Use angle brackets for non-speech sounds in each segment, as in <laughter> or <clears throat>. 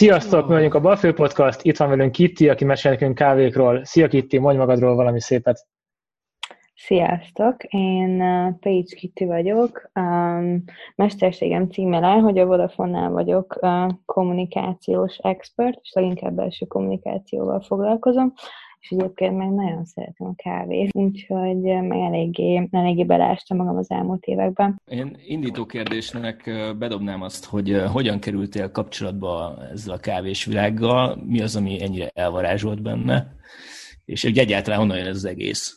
Sziasztok, mi vagyunk a Balfő Podcast, itt van velünk Kitti, aki mesél nekünk kávékról. Szia Kitti, mondj magadról valami szépet. Sziasztok, én Page Kitty vagyok. Um, mesterségem címele, hogy a Vodafone-nál vagyok kommunikációs expert, és leginkább belső kommunikációval foglalkozom, és egyébként meg nagyon szeretem a kávét, úgyhogy meg eléggé, eléggé belástam magam az elmúlt években. Én indító kérdésnek bedobnám azt, hogy hogyan kerültél kapcsolatba ezzel a kávés világgal, mi az, ami ennyire elvarázsolt benne, és hogy egyáltalán honnan jön ez az egész?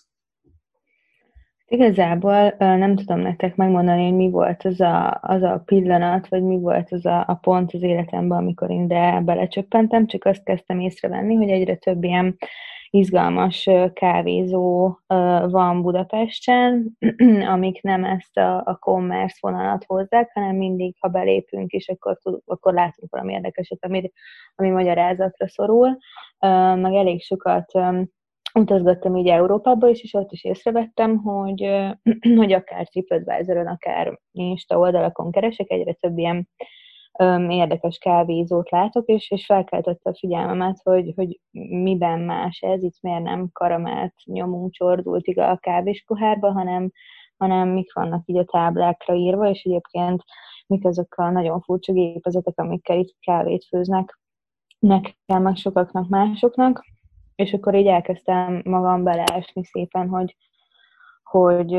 Igazából nem tudom nektek megmondani, hogy mi volt az a, az a pillanat, vagy mi volt az a, a pont az életemben, amikor én de belecsöppentem, csak azt kezdtem észrevenni, hogy egyre több ilyen izgalmas kávézó van Budapesten, <clears throat> amik nem ezt a, a commerce vonalat hozzák, hanem mindig, ha belépünk is, akkor, tud, akkor látunk valami érdekeset, ami, ami magyarázatra szorul. Meg elég sokat utazgattam így Európába is, és ott is észrevettem, hogy, <clears throat> hogy akár TripAdvisor-on, akár Insta oldalakon keresek, egyre több ilyen érdekes kávézót látok, és, és felkeltette a figyelmemet, hogy, hogy miben más ez, itt miért nem karamelt nyomunk csordultig a kávés pohárba, hanem, hanem mik vannak így a táblákra írva, és egyébként mik azok a nagyon furcsa gépezetek, amikkel itt kávét főznek nekem, meg sokaknak másoknak, és akkor így elkezdtem magam beleesni szépen, hogy, hogy,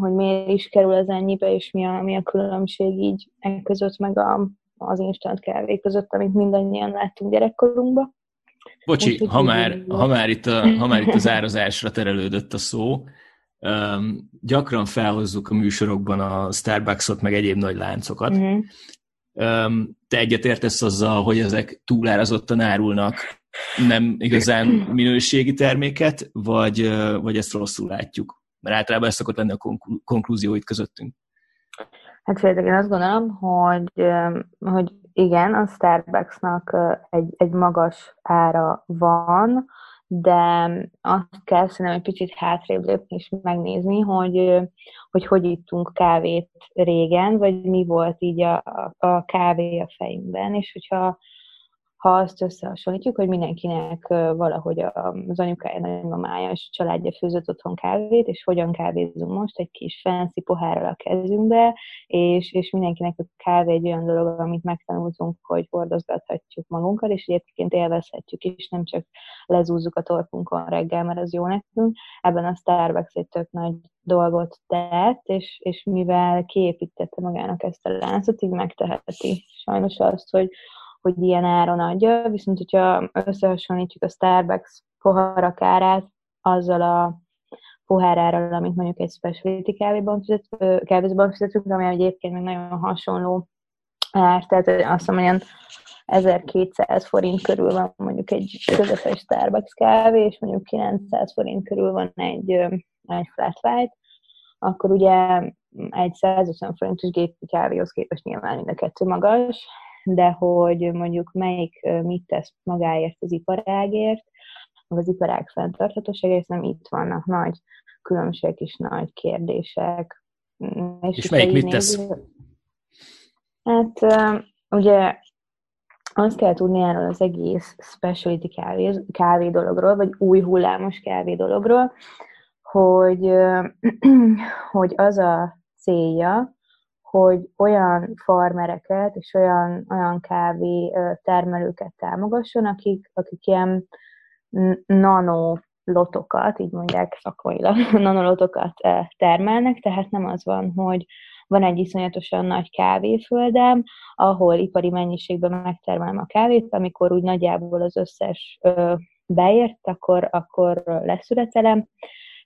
hogy miért is kerül ez ennyibe, és mi a, mi a különbség így e között, meg a, az instant kávé között, amit mindannyian láttunk gyerekkorunkban. Bocsi, Úgy, ha, már, ha, már itt a, ha már itt az <laughs> árazásra terelődött a szó, um, gyakran felhozzuk a műsorokban a Starbucksot, meg egyéb nagy láncokat. Uh-huh. Um, te egyetértesz azzal, hogy ezek túlárazottan árulnak nem igazán minőségi terméket, vagy, vagy ezt rosszul látjuk? Mert általában ez szokott lenni a konklúzió itt közöttünk. Hát féltek, én azt gondolom, hogy, hogy igen, a Starbucksnak egy, egy magas ára van, de azt kell szerintem egy picit hátrébb lépni és megnézni, hogy, hogy hogy ittunk kávét régen, vagy mi volt így a, a kávé a fejünkben, és hogyha ha azt összehasonlítjuk, hogy mindenkinek valahogy az anyukája, nagymamája és a családja főzött otthon kávét, és hogyan kávézunk most egy kis fancy pohárral a kezünkbe, és, és mindenkinek a kávé egy olyan dolog, amit megtanultunk, hogy hordozgathatjuk magunkkal, és egyébként élvezhetjük is, nem csak lezúzzuk a torkunkon reggel, mert az jó nekünk. Ebben a Starbucks egy tök nagy dolgot tett, és, és mivel kiépítette magának ezt a láncot, így megteheti sajnos azt, hogy hogy ilyen áron adja, viszont hogyha összehasonlítjuk a Starbucks poharak árát azzal a pohárárral, amit mondjuk egy specialty fizet, kávézban fizetünk, ami egyébként még nagyon hasonló ár, tehát azt mondom, olyan 1200 forint körül van mondjuk egy közepes Starbucks kávé, és mondjuk 900 forint körül van egy, egy flat white, akkor ugye egy 150 forintos gépi kávéhoz képest nyilván mind a kettő magas, de hogy mondjuk melyik mit tesz magáért az iparágért, az iparág fenntarthatóságért, nem itt vannak nagy különbségek és nagy kérdések. Mm, és, és melyik mit tesz? Hát ugye azt kell tudni erről az egész specialty kávé, kávé dologról, vagy új hullámos kávé dologról, hogy, <clears throat> hogy az a célja, hogy olyan farmereket és olyan, olyan kávé termelőket támogasson, akik, akik ilyen nano lotokat, így mondják szakmailag, <laughs> nanolotokat termelnek, tehát nem az van, hogy van egy iszonyatosan nagy kávéföldem, ahol ipari mennyiségben megtermelem a kávét, amikor úgy nagyjából az összes beért, akkor, akkor leszületelem,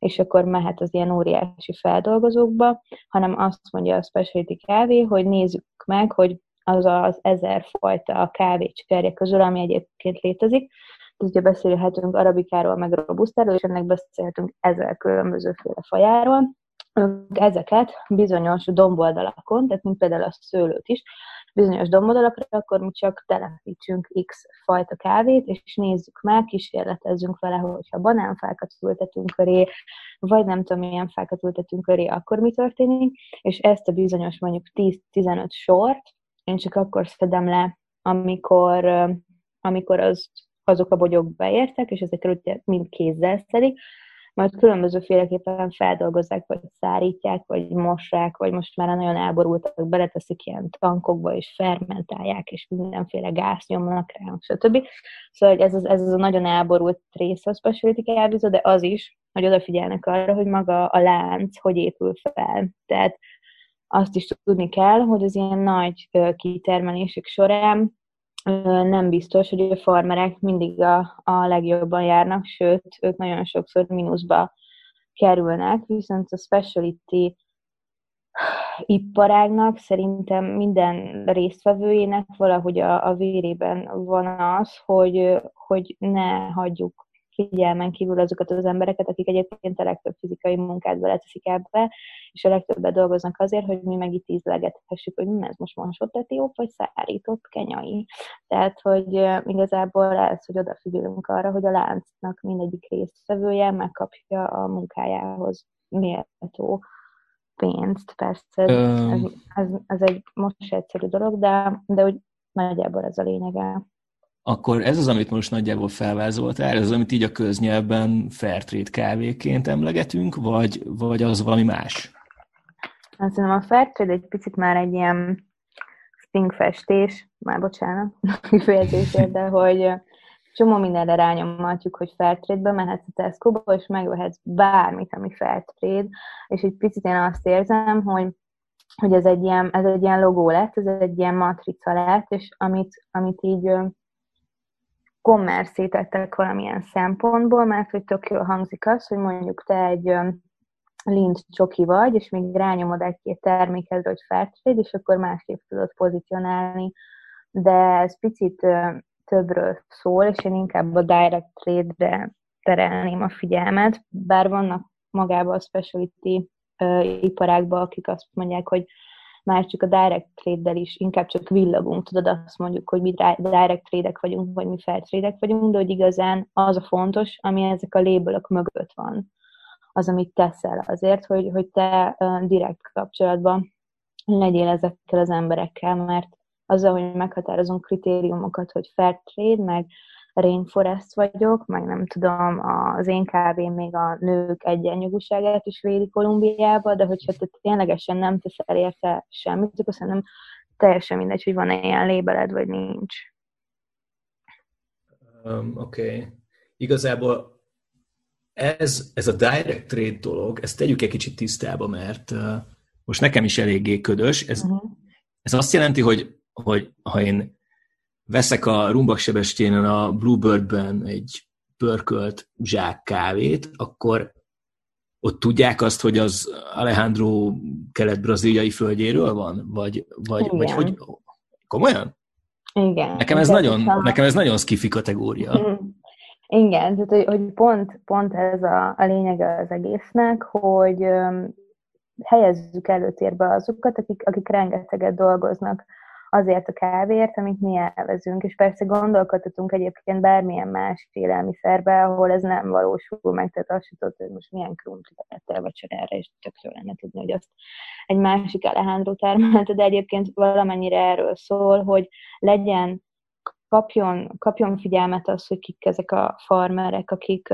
és akkor mehet az ilyen óriási feldolgozókba, hanem azt mondja a specialty kávé, hogy nézzük meg, hogy az az ezer fajta kávécserje közül, ami egyébként létezik, ugye beszélhetünk arabikáról, meg robusztáról, és ennek beszélhetünk ezer különbözőféle fajáról. Ezeket bizonyos domboldalakon, tehát mint például a szőlőt is, bizonyos dombodalakra, akkor mi csak telepítsünk X fajta kávét, és nézzük meg, kísérletezzünk vele, hogyha banánfákat ültetünk köré, vagy nem tudom, milyen fákat ültetünk köré, akkor mi történik, és ezt a bizonyos mondjuk 10-15 sort én csak akkor szedem le, amikor amikor az, azok a bogyók beértek, és ezekről ugye mind kézzel szedik, majd különbözőféleképpen feldolgozzák, vagy szárítják, vagy mossák, vagy most már nagyon elborultak, beleteszik ilyen tankokba, és fermentálják, és mindenféle gáz nyomnak rá, stb. Szóval ez az, ez az a nagyon elborult része a specialty kávézó, de az is, hogy odafigyelnek arra, hogy maga a lánc hogy épül fel. Tehát azt is tudni kell, hogy az ilyen nagy kitermelések során nem biztos, hogy a farmerek mindig a, a legjobban járnak, sőt, ők nagyon sokszor mínuszba kerülnek, viszont a speciality iparágnak szerintem minden résztvevőjének valahogy a, a vérében van az, hogy, hogy ne hagyjuk figyelmen kívül azokat az embereket, akik egyébként a legtöbb fizikai munkát beleteszik ebbe, és a legtöbbet dolgoznak azért, hogy mi meg itt ízlegethessük, hogy mi ez most mosott etióp, vagy szárított kenyai. Tehát, hogy igazából ez, hogy odafigyelünk arra, hogy a láncnak mindegyik résztvevője megkapja a munkájához méltó pénzt. Persze ez, ez, ez, egy most egyszerű dolog, de, de úgy nagyjából ez a lényege akkor ez az, amit most nagyjából felvázoltál, ez az, amit így a köznyelvben Fairtrade kávéként emlegetünk, vagy, vagy az valami más? Hát szerintem a Fairtrade egy picit már egy ilyen stingfestés, már bocsánat, <laughs> kifejezésért, de hogy csomó mindenre rányomhatjuk, hogy Fairtrade-be mehetsz a Tesco-ba, és megvehetsz bármit, ami Fairtrade, és egy picit én azt érzem, hogy hogy ez egy ilyen, ez egy ilyen logó lett, ez egy ilyen matrica lett, és amit, amit így kommerszítettek valamilyen szempontból, mert hogy tök jól hangzik az, hogy mondjuk te egy lint csoki vagy, és még rányomod egy-két termékedre, hogy Fairtrade, és akkor másképp tudod pozícionálni. De ez picit többről szól, és én inkább a direct trade-re terelném a figyelmet, bár vannak magában a specialty iparákban, akik azt mondják, hogy már csak a direct trade-del is inkább csak villagunk, tudod, azt mondjuk, hogy mi direct trade vagyunk, vagy mi fair trade vagyunk, de hogy igazán az a fontos, ami ezek a labelok mögött van, az, amit teszel azért, hogy, hogy te direkt kapcsolatban legyél ezekkel az emberekkel, mert azzal, hogy meghatározunk kritériumokat, hogy fair trade, meg rainforest vagyok, meg nem tudom, az én kávém még a nők egyenjogúságát is védi Kolumbiába, de hogyha te ténylegesen nem teszel érte semmit, akkor szerintem teljesen mindegy, hogy van-e ilyen lébeled, vagy nincs. Um, Oké. Okay. Igazából ez, ez a direct trade dolog, ezt tegyük egy kicsit tisztába, mert uh, most nekem is eléggé ködös. Ez, uh-huh. ez azt jelenti, hogy, hogy ha én veszek a Rumbak Sebesténen a Bluebirdben egy pörkölt zsák kávét, akkor ott tudják azt, hogy az Alejandro kelet-braziliai földjéről van? Vagy, vagy, vagy hogy... Komolyan? Igen. Nekem ez, nagyon, a... nekem ez nagyon skifi kategória. Mm. Igen, tehát hogy, hogy pont, pont ez a, a lényege az egésznek, hogy um, helyezzük előtérbe azokat, akik, akik rengeteget dolgoznak azért a kávéért, amit mi elvezünk, és persze gondolkodhatunk egyébként bármilyen más élelmiszerbe, ahol ez nem valósul meg, tehát azt sem tudod, hogy most milyen krumplit ettél vacsorára, és tök jó lenne tudni, hogy azt egy másik Alejandro termelte, de egyébként valamennyire erről szól, hogy legyen kapjon, kapjon figyelmet az, hogy kik ezek a farmerek, akik,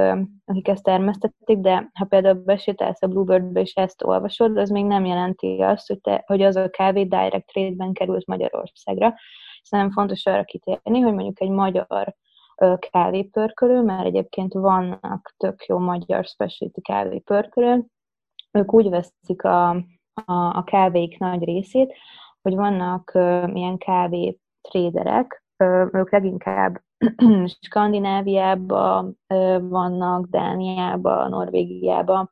akik ezt termesztették, de ha például besétálsz a Bluebirdbe és ezt olvasod, az még nem jelenti azt, hogy, te, hogy az a kávé direct trade-ben került Magyarországra. Szerintem fontos arra kitérni, hogy mondjuk egy magyar kávépörkölő, mert egyébként vannak tök jó magyar specialty kávépörkölő, ők úgy veszik a, a, a kávék nagy részét, hogy vannak uh, ilyen kávé tréderek, ők leginkább <clears throat> Skandináviában vannak, Dániában, Norvégiában,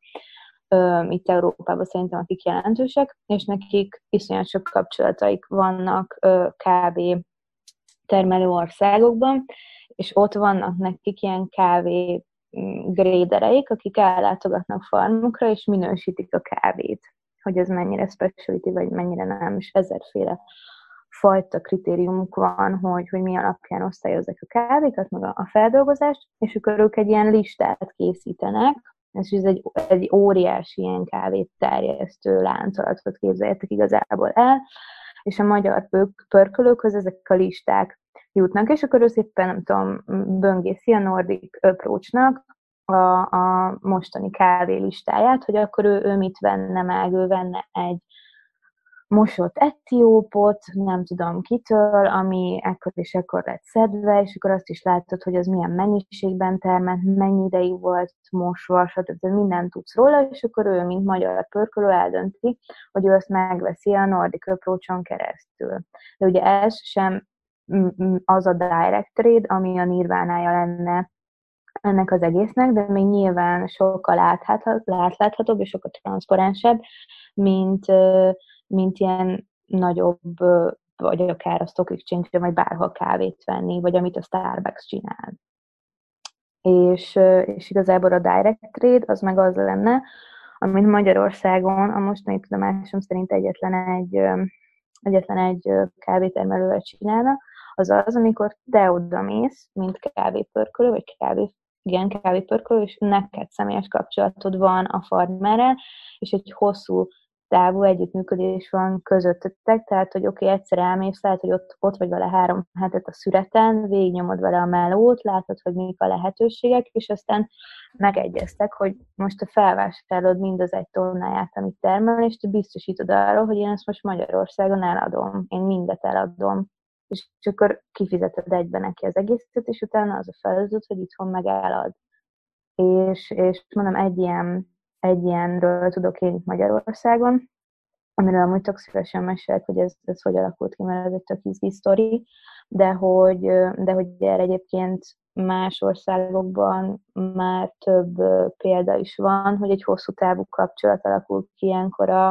itt Európában szerintem akik jelentősek, és nekik iszonyat sok kapcsolataik vannak kávé termelő országokban, és ott vannak nekik ilyen kávé grédereik, akik ellátogatnak farmokra, és minősítik a kávét, hogy ez mennyire specialty, vagy mennyire nem, és ezerféle fajta kritériumuk van, hogy, hogy mi alapján osztályozzák a kávékat, meg a, a feldolgozást, és akkor ők egy ilyen listát készítenek, és ez egy, egy óriási ilyen kávét terjesztő láncolatot képzeljetek igazából el, és a magyar pörkölőkhöz ezek a listák jutnak, és akkor ő szépen, nem tudom, böngészi a Nordic approach a, a mostani kávé listáját, hogy akkor ő, ő mit venne meg, ő venne egy mosott etiópot, nem tudom kitől, ami ekkor és ekkor lett szedve, és akkor azt is látod, hogy az milyen mennyiségben termelt, mennyi ideig volt mosva, stb. mindent tudsz róla, és akkor ő, mint magyar pörkölő eldönti, hogy ő azt megveszi a Nordic approach keresztül. De ugye ez sem az a direct trade, ami a nirvánája lenne ennek az egésznek, de még nyilván sokkal átláthatóbb és sokkal transzparensebb, mint, mint ilyen nagyobb, vagy akár a Stock exchange vagy bárhol kávét venni, vagy amit a Starbucks csinál. És, és igazából a direct trade az meg az lenne, amit Magyarországon a mostani tudomásom szerint egyetlen egy, egyetlen egy kávétermelővel csinálna, az az, amikor te oda mész, mint kávépörkölő, vagy kávé, igen, kávépörkölő, és neked személyes kapcsolatod van a farmerrel, és egy hosszú távú együttműködés van közöttetek, tehát, hogy oké, okay, egyszer elmész, lehet, hogy ott, ott vagy vele három hetet a szüreten, végignyomod vele a melót, látod, hogy mik a lehetőségek, és aztán megegyeztek, hogy most a felvásárolod mind az egy tonnáját, amit termel, és te biztosítod arról, hogy én ezt most Magyarországon eladom, én mindet eladom és akkor kifizeted egybe neki az egészet, és utána az a feladat, hogy itthon megállad. És, és mondom, egy, ilyen, egy ilyenről tudok én itt Magyarországon, amiről amúgy tök szívesen mesélek, hogy ez, ez hogy alakult ki, mert ez egy tök izgi sztori, de hogy, de hogy erre egyébként más országokban már több példa is van, hogy egy hosszú távú kapcsolat alakul ki ilyenkor a,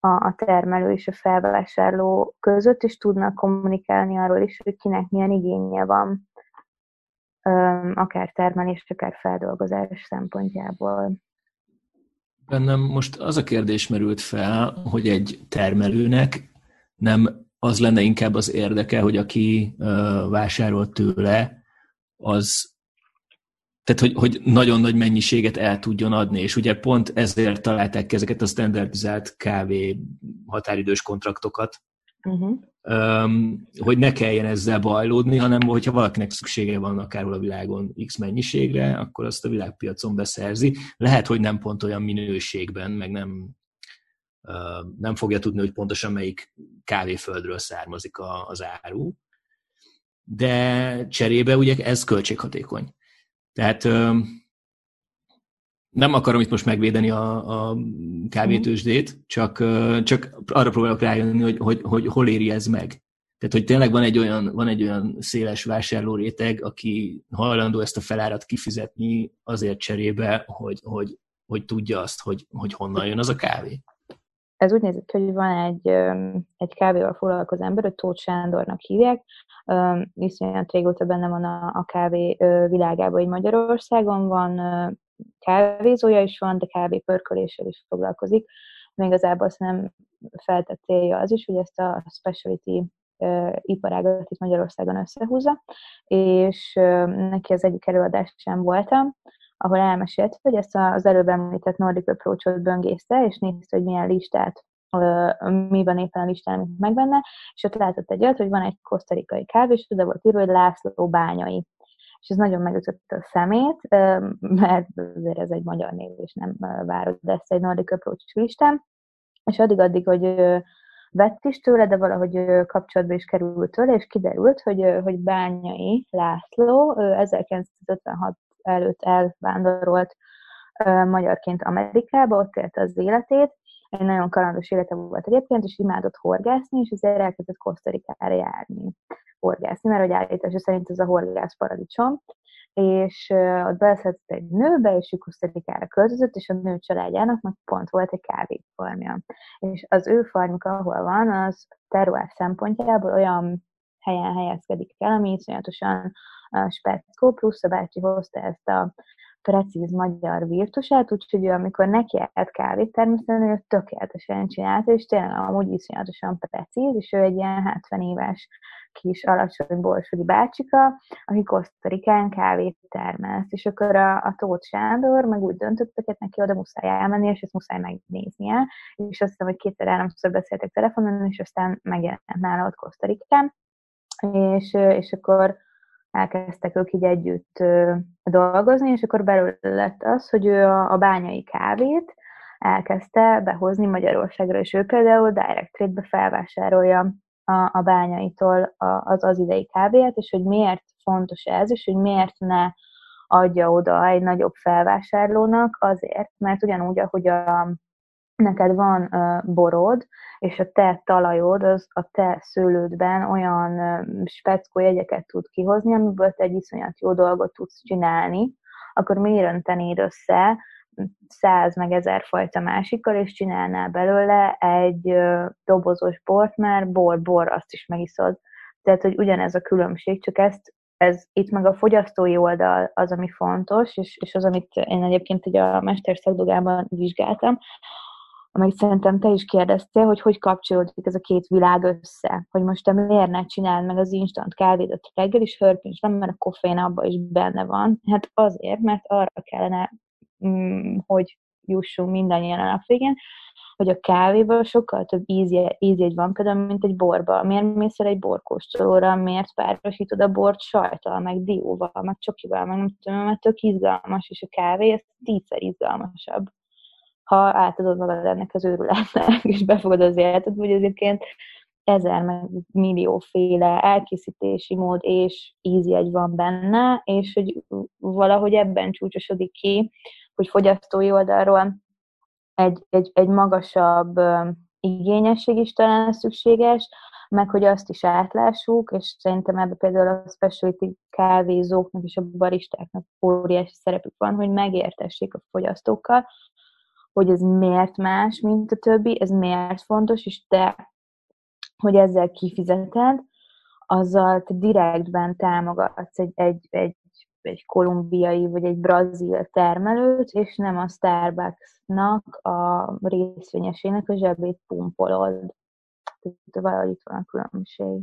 a, a termelő és a felvásárló között, és tudnak kommunikálni arról is, hogy kinek milyen igénye van, akár termelés, akár feldolgozás szempontjából. Bennem most az a kérdés merült fel, hogy egy termelőnek nem az lenne inkább az érdeke, hogy aki vásárolt tőle, az tehát hogy, hogy nagyon nagy mennyiséget el tudjon adni, és ugye pont ezért találták ki ezeket a standardizált kávé határidős kontraktokat, uh-huh. um, hogy ne kelljen ezzel bajlódni, hanem hogyha valakinek szüksége van akárhol a világon X mennyiségre, akkor azt a világpiacon beszerzi. Lehet, hogy nem pont olyan minőségben, meg nem, uh, nem fogja tudni, hogy pontosan melyik kávéföldről származik a, az áru, de cserébe ugye ez költséghatékony. Tehát nem akarom itt most megvédeni a, a kávétősdét, csak, csak arra próbálok rájönni, hogy, hogy, hogy hol éri ez meg. Tehát, hogy tényleg van egy olyan, van egy olyan széles vásárló réteg, aki hajlandó ezt a felárat kifizetni azért cserébe, hogy, hogy, hogy tudja azt, hogy, hogy honnan jön az a kávé. Ez úgy néz ki, hogy van egy, egy kávéval foglalkozó ember, hogy Tóth Sándornak hívják, iszonyat régóta benne van a, a kávé világában, hogy Magyarországon van kávézója is van, de kávé pörköléssel is foglalkozik. Még igazából azt nem feltett célja az is, hogy ezt a specialty iparágat itt Magyarországon összehúzza, és neki az egyik előadás sem voltam, ahol elmesélt, hogy ezt az előbb említett Nordic Approach-ot böngészte, és nézte, hogy milyen listát mi van éppen a listán, amit megvenne, és ott látott egy olyat, hogy van egy kosztarikai kávés, de volt írva, hogy László bányai. És ez nagyon megütötte a szemét, mert azért ez egy magyar név, és nem várod ezt egy Nordic Approach listán. És addig-addig, hogy vett is tőle, de valahogy kapcsolatba is került tőle, és kiderült, hogy, hogy Bányai László 1956 előtt elvándorolt magyarként Amerikába, ott élte az életét, egy nagyon kalandos élete volt egyébként, és imádott horgászni, és azért elkezdett Kosztarikára járni horgászni, mert hogy állítása szerint ez a horgász paradicsom, és ott beleszedett egy nőbe, és ő Kosztarikára költözött, és a nő családjának meg pont volt egy kávéfarmja. És az ő farmjuk, ahol van, az terroár szempontjából olyan helyen helyezkedik el, ami iszonyatosan speckó, plusz a bácsi hozta ezt a precíz magyar virtusát, úgyhogy ő, amikor neki állt kávét természetesen, ő tökéletesen csinálta, és tényleg amúgy iszonyatosan precíz, és ő egy ilyen 70 éves kis alacsony borsodi bácsika, aki Kosztorikán kávét termeszt, és akkor a, a Tóth Sándor meg úgy döntöttek, hogy neki oda muszáj elmenni, és ezt muszáj megnéznie, és azt hiszem, hogy kétszer háromszor beszéltek telefonon, és aztán megjelent nála ott Kosztorikán, és, és akkor elkezdtek ők így együtt dolgozni, és akkor belőle lett az, hogy ő a, a bányai kávét elkezdte behozni Magyarországra, és ő például direct trade-be felvásárolja a, a bányaitól az az idei kávét, és hogy miért fontos ez, és hogy miért ne adja oda egy nagyobb felvásárlónak, azért, mert ugyanúgy, ahogy a, neked van borod, és a te talajod, az a te szőlődben olyan uh, speckó jegyeket tud kihozni, amiből te egy iszonyat jó dolgot tudsz csinálni, akkor miért öntenéd össze száz meg ezer fajta másikkal, és csinálnál belőle egy dobozos bort, mert bor, bor, azt is megiszod. Tehát, hogy ugyanez a különbség, csak ezt ez itt meg a fogyasztói oldal az, ami fontos, és, és az, amit én egyébként ugye a mesterszakdogában vizsgáltam, amit szerintem te is kérdeztél, hogy hogy kapcsolódik ez a két világ össze, hogy most te miért ne csináld meg az instant kávédat reggel, és hörpincs nem, mert a koffein abban is benne van. Hát azért, mert arra kellene, mm, hogy jussunk mindannyian a nap végén, hogy a kávéból sokkal több ízjegy van például, mint egy borba. Miért mész el egy borkóstolóra, miért párosítod a bort sajtal, meg dióval, meg csokival, meg nem tudom, mert tök izgalmas, és a kávé ez tízszer izgalmasabb ha átadod magad ennek az őrületnek, <laughs> és befogadod az életed, hogy egyébként ezer meg millióféle elkészítési mód és ízjegy van benne, és hogy valahogy ebben csúcsosodik ki, hogy fogyasztói oldalról egy, egy, egy magasabb igényesség is talán szükséges, meg hogy azt is átlássuk, és szerintem ebben például a specialty kávézóknak és a baristáknak óriási szerepük van, hogy megértessék a fogyasztókkal, hogy ez miért más, mint a többi, ez miért fontos, és te, hogy ezzel kifizeted, azzal te direktben támogatsz egy, egy, egy, egy kolumbiai vagy egy brazil termelőt, és nem a Starbucksnak a részvényesének a zsebét pumpolod. Tehát valahogy itt van a különbség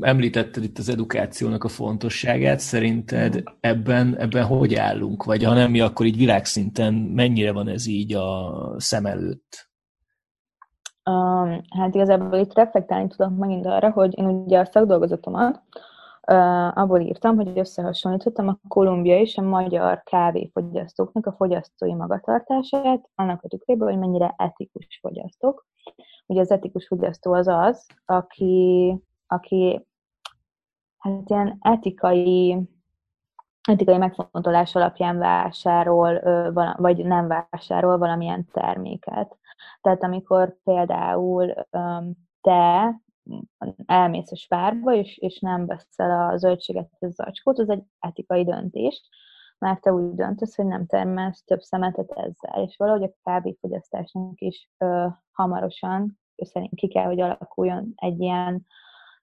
említetted itt az edukációnak a fontosságát, szerinted ebben, ebben hogy állunk? Vagy ha nem mi, akkor így világszinten mennyire van ez így a szem előtt? Um, hát igazából itt reflektálni tudok megint arra, hogy én ugye a szakdolgozatomat uh, abból írtam, hogy összehasonlítottam a kolumbiai és a magyar kávéfogyasztóknak a fogyasztói magatartását, annak a tükrében, hogy mennyire etikus fogyasztók. Ugye az etikus fogyasztó az az, aki aki hát ilyen etikai, etikai megfontolás alapján vásárol, vagy nem vásárol valamilyen terméket. Tehát amikor például te elmész a spárba, és, és nem veszel a zöldséget, a zacskót, az egy etikai döntés, mert te úgy döntesz, hogy nem termelsz több szemetet ezzel, és valahogy a kávéfogyasztásnak is ö, hamarosan szerint ki kell, hogy alakuljon egy ilyen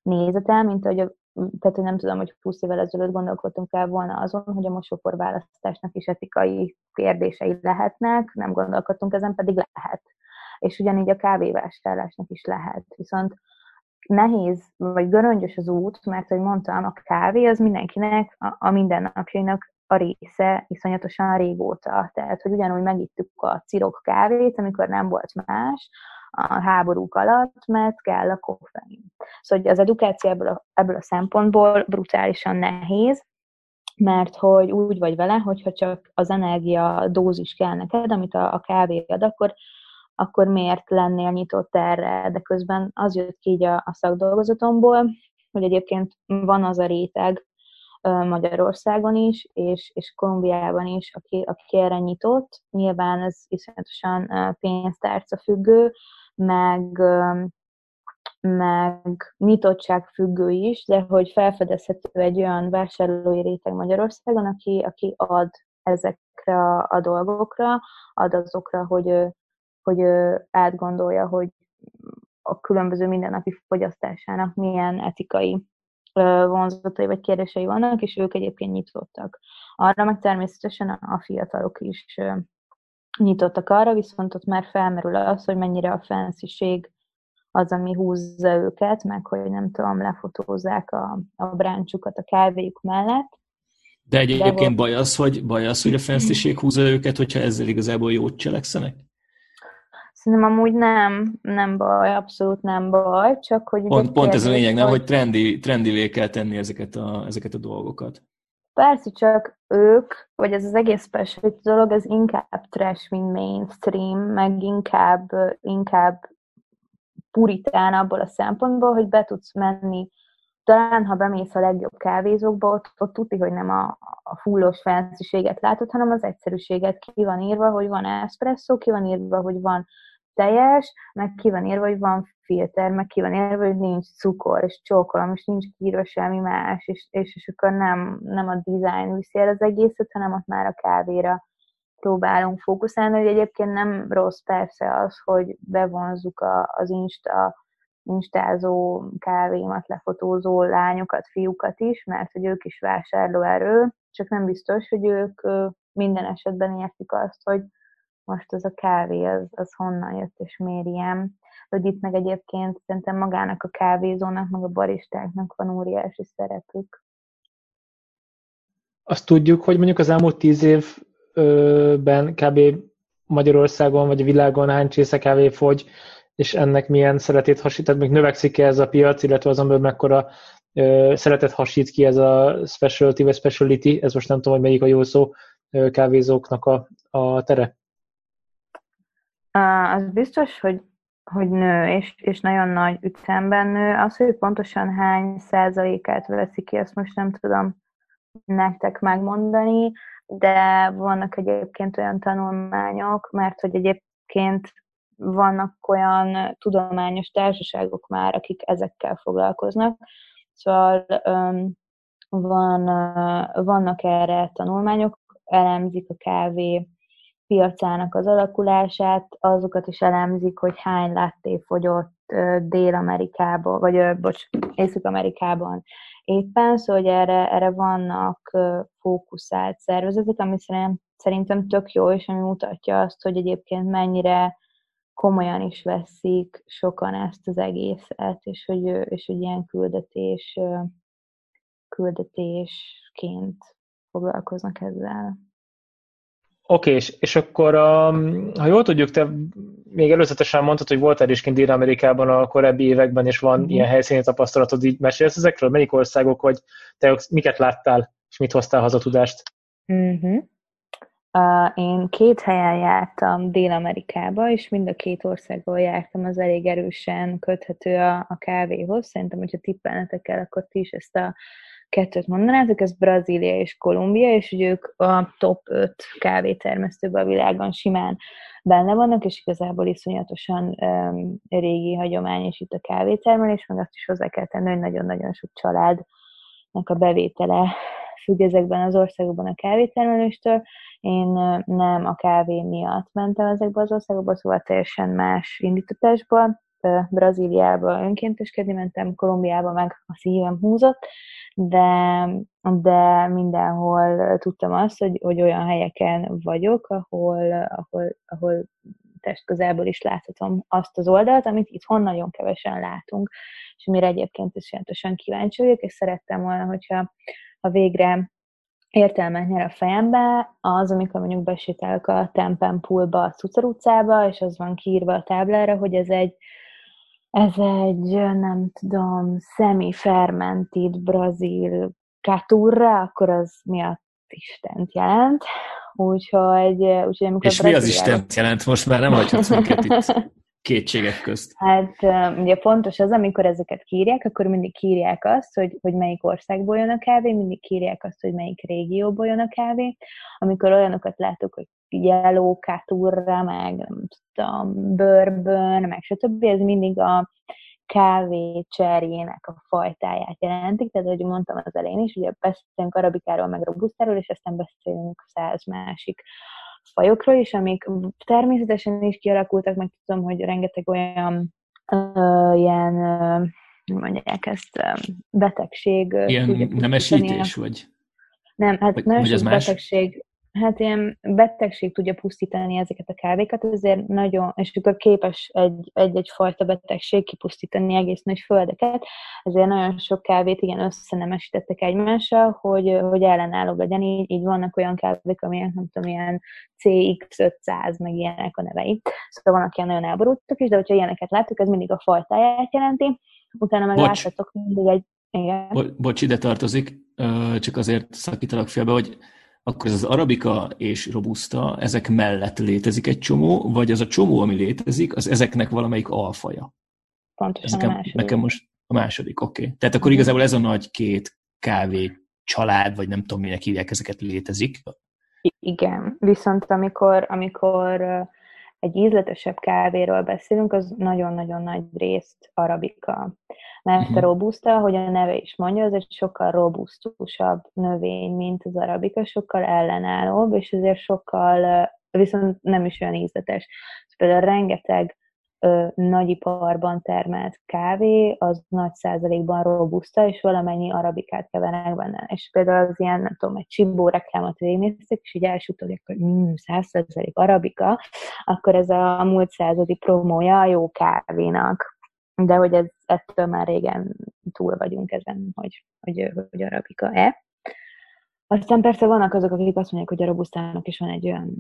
nézetem, mint hogy a, tehát hogy nem tudom, hogy 20 évvel ezelőtt gondolkodtunk el volna azon, hogy a mosópor választásnak is etikai kérdései lehetnek, nem gondolkodtunk ezen, pedig lehet. És ugyanígy a kávévásárlásnak is lehet. Viszont nehéz, vagy göröngyös az út, mert, hogy mondtam, a kávé az mindenkinek a, a mindennapjainak a része iszonyatosan régóta. Tehát, hogy ugyanúgy megittük a cirok kávét, amikor nem volt más, a háborúk alatt, mert kell a koffein. Szóval az edukáció ebből a, ebből a szempontból brutálisan nehéz, mert hogy úgy vagy vele, hogyha csak az energia dózis kell neked, amit a, a kávé ad, akkor, akkor miért lennél nyitott erre? De közben az jött ki így a, a szakdolgozatomból, hogy egyébként van az a réteg Magyarországon is, és, és Kolumbiában is, aki, aki erre nyitott. Nyilván ez iszonyatosan pénztárca függő, meg, meg nyitottság függő is, de hogy felfedezhető egy olyan vásárlói réteg Magyarországon, aki, aki ad ezekre a, a dolgokra, ad azokra, hogy, hogy átgondolja, hogy a különböző mindennapi fogyasztásának milyen etikai vonzatai vagy kérdései vannak, és ők egyébként nyitottak. Arra meg természetesen a fiatalok is nyitottak arra, viszont ott már felmerül az, hogy mennyire a fensziség az, ami húzza őket, meg hogy nem tudom, lefotózzák a, a bráncsukat a kávéjuk mellett. De egyébként De, baj az, hogy, baj az, hogy a fensziség húzza őket, hogyha ezzel igazából jót cselekszenek? Szerintem amúgy nem, nem baj, abszolút nem baj, csak hogy... Pont, pont ez a lényeg, nem, hogy trendi, trendivé kell tenni ezeket a, ezeket a dolgokat. Persze, csak ők, vagy ez az egész special dolog, ez inkább trash, mint mainstream, meg inkább, inkább puritán abból a szempontból, hogy be tudsz menni. Talán, ha bemész a legjobb kávézókba, ott, ott tudni, hogy nem a, a fullos fensziséget látod, hanem az egyszerűséget. Ki van írva, hogy van espresso, ki van írva, hogy van teljes, meg ki van írva, hogy van filter, meg ki van írva, hogy nincs cukor, és csókolom, és nincs írva semmi más, és, és, és akkor nem, nem a design viszi el az egészet, hanem ott már a kávéra próbálunk fókuszálni, hogy egyébként nem rossz persze az, hogy bevonzuk a, az Insta instázó, kávémat lefotózó lányokat, fiúkat is, mert hogy ők is vásárlóerő, csak nem biztos, hogy ők minden esetben értik azt, hogy most az a kávé, az, az honnan jött, és miért ilyen. Hogy itt meg egyébként szerintem magának a kávézónak, meg a baristáknak van óriási szerepük. Azt tudjuk, hogy mondjuk az elmúlt tíz évben kb. Magyarországon vagy a világon hány csésze kávé fogy, és ennek milyen szeretét hasít, tehát még növekszik -e ez a piac, illetve azon belül mekkora ö, szeretet hasít ki ez a specialty vagy speciality, ez most nem tudom, hogy melyik a jó szó, ö, kávézóknak a, a tere. Az biztos, hogy, hogy nő, és, és nagyon nagy ütemben nő. Az, hogy pontosan hány százalékát veszi ki, azt most nem tudom nektek megmondani, de vannak egyébként olyan tanulmányok, mert hogy egyébként vannak olyan tudományos társaságok már, akik ezekkel foglalkoznak. Szóval um, van, uh, vannak erre tanulmányok, elemzik a kávé piacának az alakulását, azokat is elemzik, hogy hány látté fogyott Dél-Amerikában, vagy bocs, Észak-Amerikában éppen, szóval hogy erre, erre vannak fókuszált szervezetek, ami szerintem tök jó, és ami mutatja azt, hogy egyébként mennyire komolyan is veszik sokan ezt az egészet, és hogy, és hogy ilyen küldetés, küldetésként foglalkoznak ezzel. Oké, és, és akkor, um, ha jól tudjuk, te még előzetesen mondtad, hogy voltál is kint Dél-Amerikában a korábbi években, és van mm. ilyen helyszíni tapasztalatod, így mesélsz ezekről? Melyik országok, vagy te miket láttál, és mit hoztál haza tudást? Mm-hmm. Uh, én két helyen jártam Dél-Amerikába, és mind a két országból jártam, az elég erősen köthető a, a kávéhoz. Szerintem, hogyha tippelnetek el, akkor ti is ezt a kettőt mondanátok, ez Brazília és Kolumbia, és hogy ők a top 5 kávétermesztőben a világon simán benne vannak, és igazából iszonyatosan um, régi hagyomány is itt a kávétermelés, meg azt is hozzá kell tenni, hogy nagyon-nagyon sok családnak a bevétele függ ezekben az országokban a kávétermeléstől. Én nem a kávé miatt mentem ezekbe az országokba, szóval teljesen más indítatásból. Brazíliába önkénteskedni mentem, Kolumbiába meg a szívem húzott, de, de mindenhol tudtam azt, hogy, hogy olyan helyeken vagyok, ahol, ahol, ahol test közelből is láthatom azt az oldalt, amit itthon nagyon kevesen látunk, és amire egyébként is jelentősen kíváncsi vagyok, és szerettem volna, hogyha ha végre értelmet nyer a fejembe, az, amikor mondjuk besétálok a Tempenpoolba, a Cucar utcába, és az van kiírva a táblára, hogy ez egy ez egy, nem tudom, semi-fermented brazil caturra, akkor az mi a Istent jelent. Úgyhogy, úgyhogy amikor És mi az Isten jelent? Most már nem hagyhatsz minket itt <laughs> kétségek közt. Hát ugye fontos az, amikor ezeket kírják, akkor mindig kírják azt, hogy, hogy melyik országból jön a kávé, mindig kírják azt, hogy melyik régióból jön a kávé. Amikor olyanokat látok, hogy Yellow, Caturra, meg nem tudom, Bourbon, meg stb. Ez mindig a kávé cserjének a fajtáját jelentik, tehát ahogy mondtam az elején is, ugye beszélünk arabikáról, meg robustáról, és aztán beszélünk száz másik fajokról is, amik természetesen is kialakultak, meg tudom, hogy rengeteg olyan uh, ilyen, uh, mondják ezt, uh, betegség. Ilyen nemesítés, vagy? Nem, hát vagy, nem vagy betegség, hát ilyen betegség tudja pusztítani ezeket a kávékat, ezért nagyon, és akkor képes egy-egy fajta betegség kipusztítani egész nagy földeket, ezért nagyon sok kávét igen összenemesítettek egymással, hogy, hogy ellenálló legyen, így, így vannak olyan kávék, amilyen nem tudom, ilyen CX500, meg ilyenek a nevei. Szóval vannak ilyen nagyon elborultak is, de hogyha ilyeneket láttuk, ez mindig a fajtáját jelenti, utána meg láthatok mindig egy igen. Bo- bocs, ide tartozik, csak azért szakítalak félbe, hogy akkor ez az arabika és robusta, ezek mellett létezik egy csomó, vagy az a csomó, ami létezik, az ezeknek valamelyik alfaja? Pontosan Ezeken, a második. Nekem most a második, oké. Okay. Tehát akkor igazából ez a nagy két kávé család, vagy nem tudom, minek hívják ezeket, létezik. Igen, viszont amikor, amikor egy ízletesebb kávéról beszélünk, az nagyon-nagyon nagy részt arabika. Mert uh-huh. a robusta, ahogy a neve is mondja, az egy sokkal robusztusabb növény, mint az arabika, sokkal ellenállóbb, és ezért sokkal, viszont nem is olyan ízletes. Például rengeteg ö, nagyiparban termelt kávé, az nagy százalékban robusta, és valamennyi arabikát kevernek benne. És például az ilyen, nem tudom, egy csibó reklámot végignéztek, és így elsütödik, hogy mm, száz százalék arabika, akkor ez a, a múlt századi promója a jó kávénak. De hogy ez, ettől már régen túl vagyunk ezen, hogy, hogy, hogy arabika-e. Aztán persze vannak azok, akik azt mondják, hogy a robusztának is van egy olyan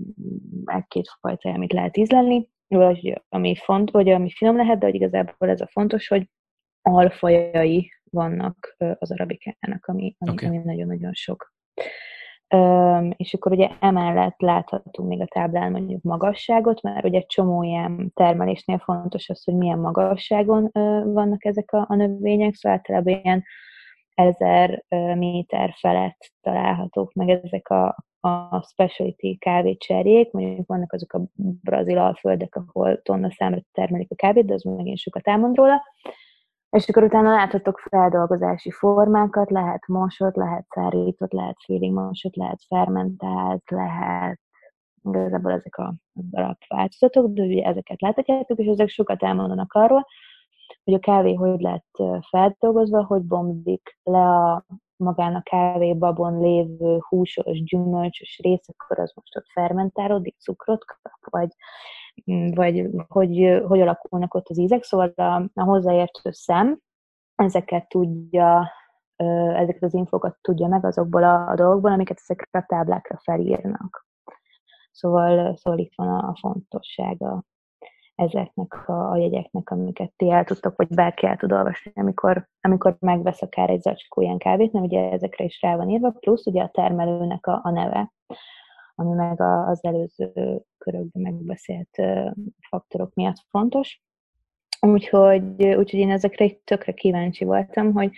egy-két fajta, amit lehet ízlelni, vagy ami font, vagy ami finom lehet, de hogy igazából ez a fontos, hogy alfajai vannak az arabikának, ami, ami, okay. ami nagyon-nagyon sok. És akkor ugye emellett láthatunk még a táblán mondjuk magasságot, mert ugye csomó ilyen termelésnél fontos az, hogy milyen magasságon vannak ezek a, a növények, szóval általában ilyen ezer méter felett találhatók meg ezek a, a specialty kávécserjék, mondjuk vannak azok a brazil alföldek, ahol tonna számra termelik a kávét, de az megint sokat elmond róla. És akkor utána láthatok feldolgozási formákat, lehet mosott, lehet szárított, lehet félig mosott, lehet fermentált, lehet igazából ezek a alapváltozatok, de ugye ezeket láthatjátok, és ezek sokat elmondanak arról, hogy a kávé hogy lett feldolgozva, hogy bomlik le a magán a kávébabon lévő húsos, gyümölcsös rész, akkor az most ott fermentálódik, cukrot kap, vagy, vagy hogy, hogy alakulnak ott az ízek. Szóval a, a hozzáértő szem ezeket tudja, ezeket az infokat tudja meg azokból a, a dolgokból, amiket ezekre a táblákra felírnak. Szóval, szóval itt van a fontossága ezeknek a, a jegyeknek, amiket ti el tudtok, vagy bárki el tud olvasni, amikor, amikor megvesz akár egy zacskó ilyen kávét, nem ugye ezekre is rá van írva, plusz ugye a termelőnek a, a neve, ami meg az előző körökben megbeszélt faktorok miatt fontos. Úgyhogy, úgyhogy én ezekre egy tökre kíváncsi voltam, hogy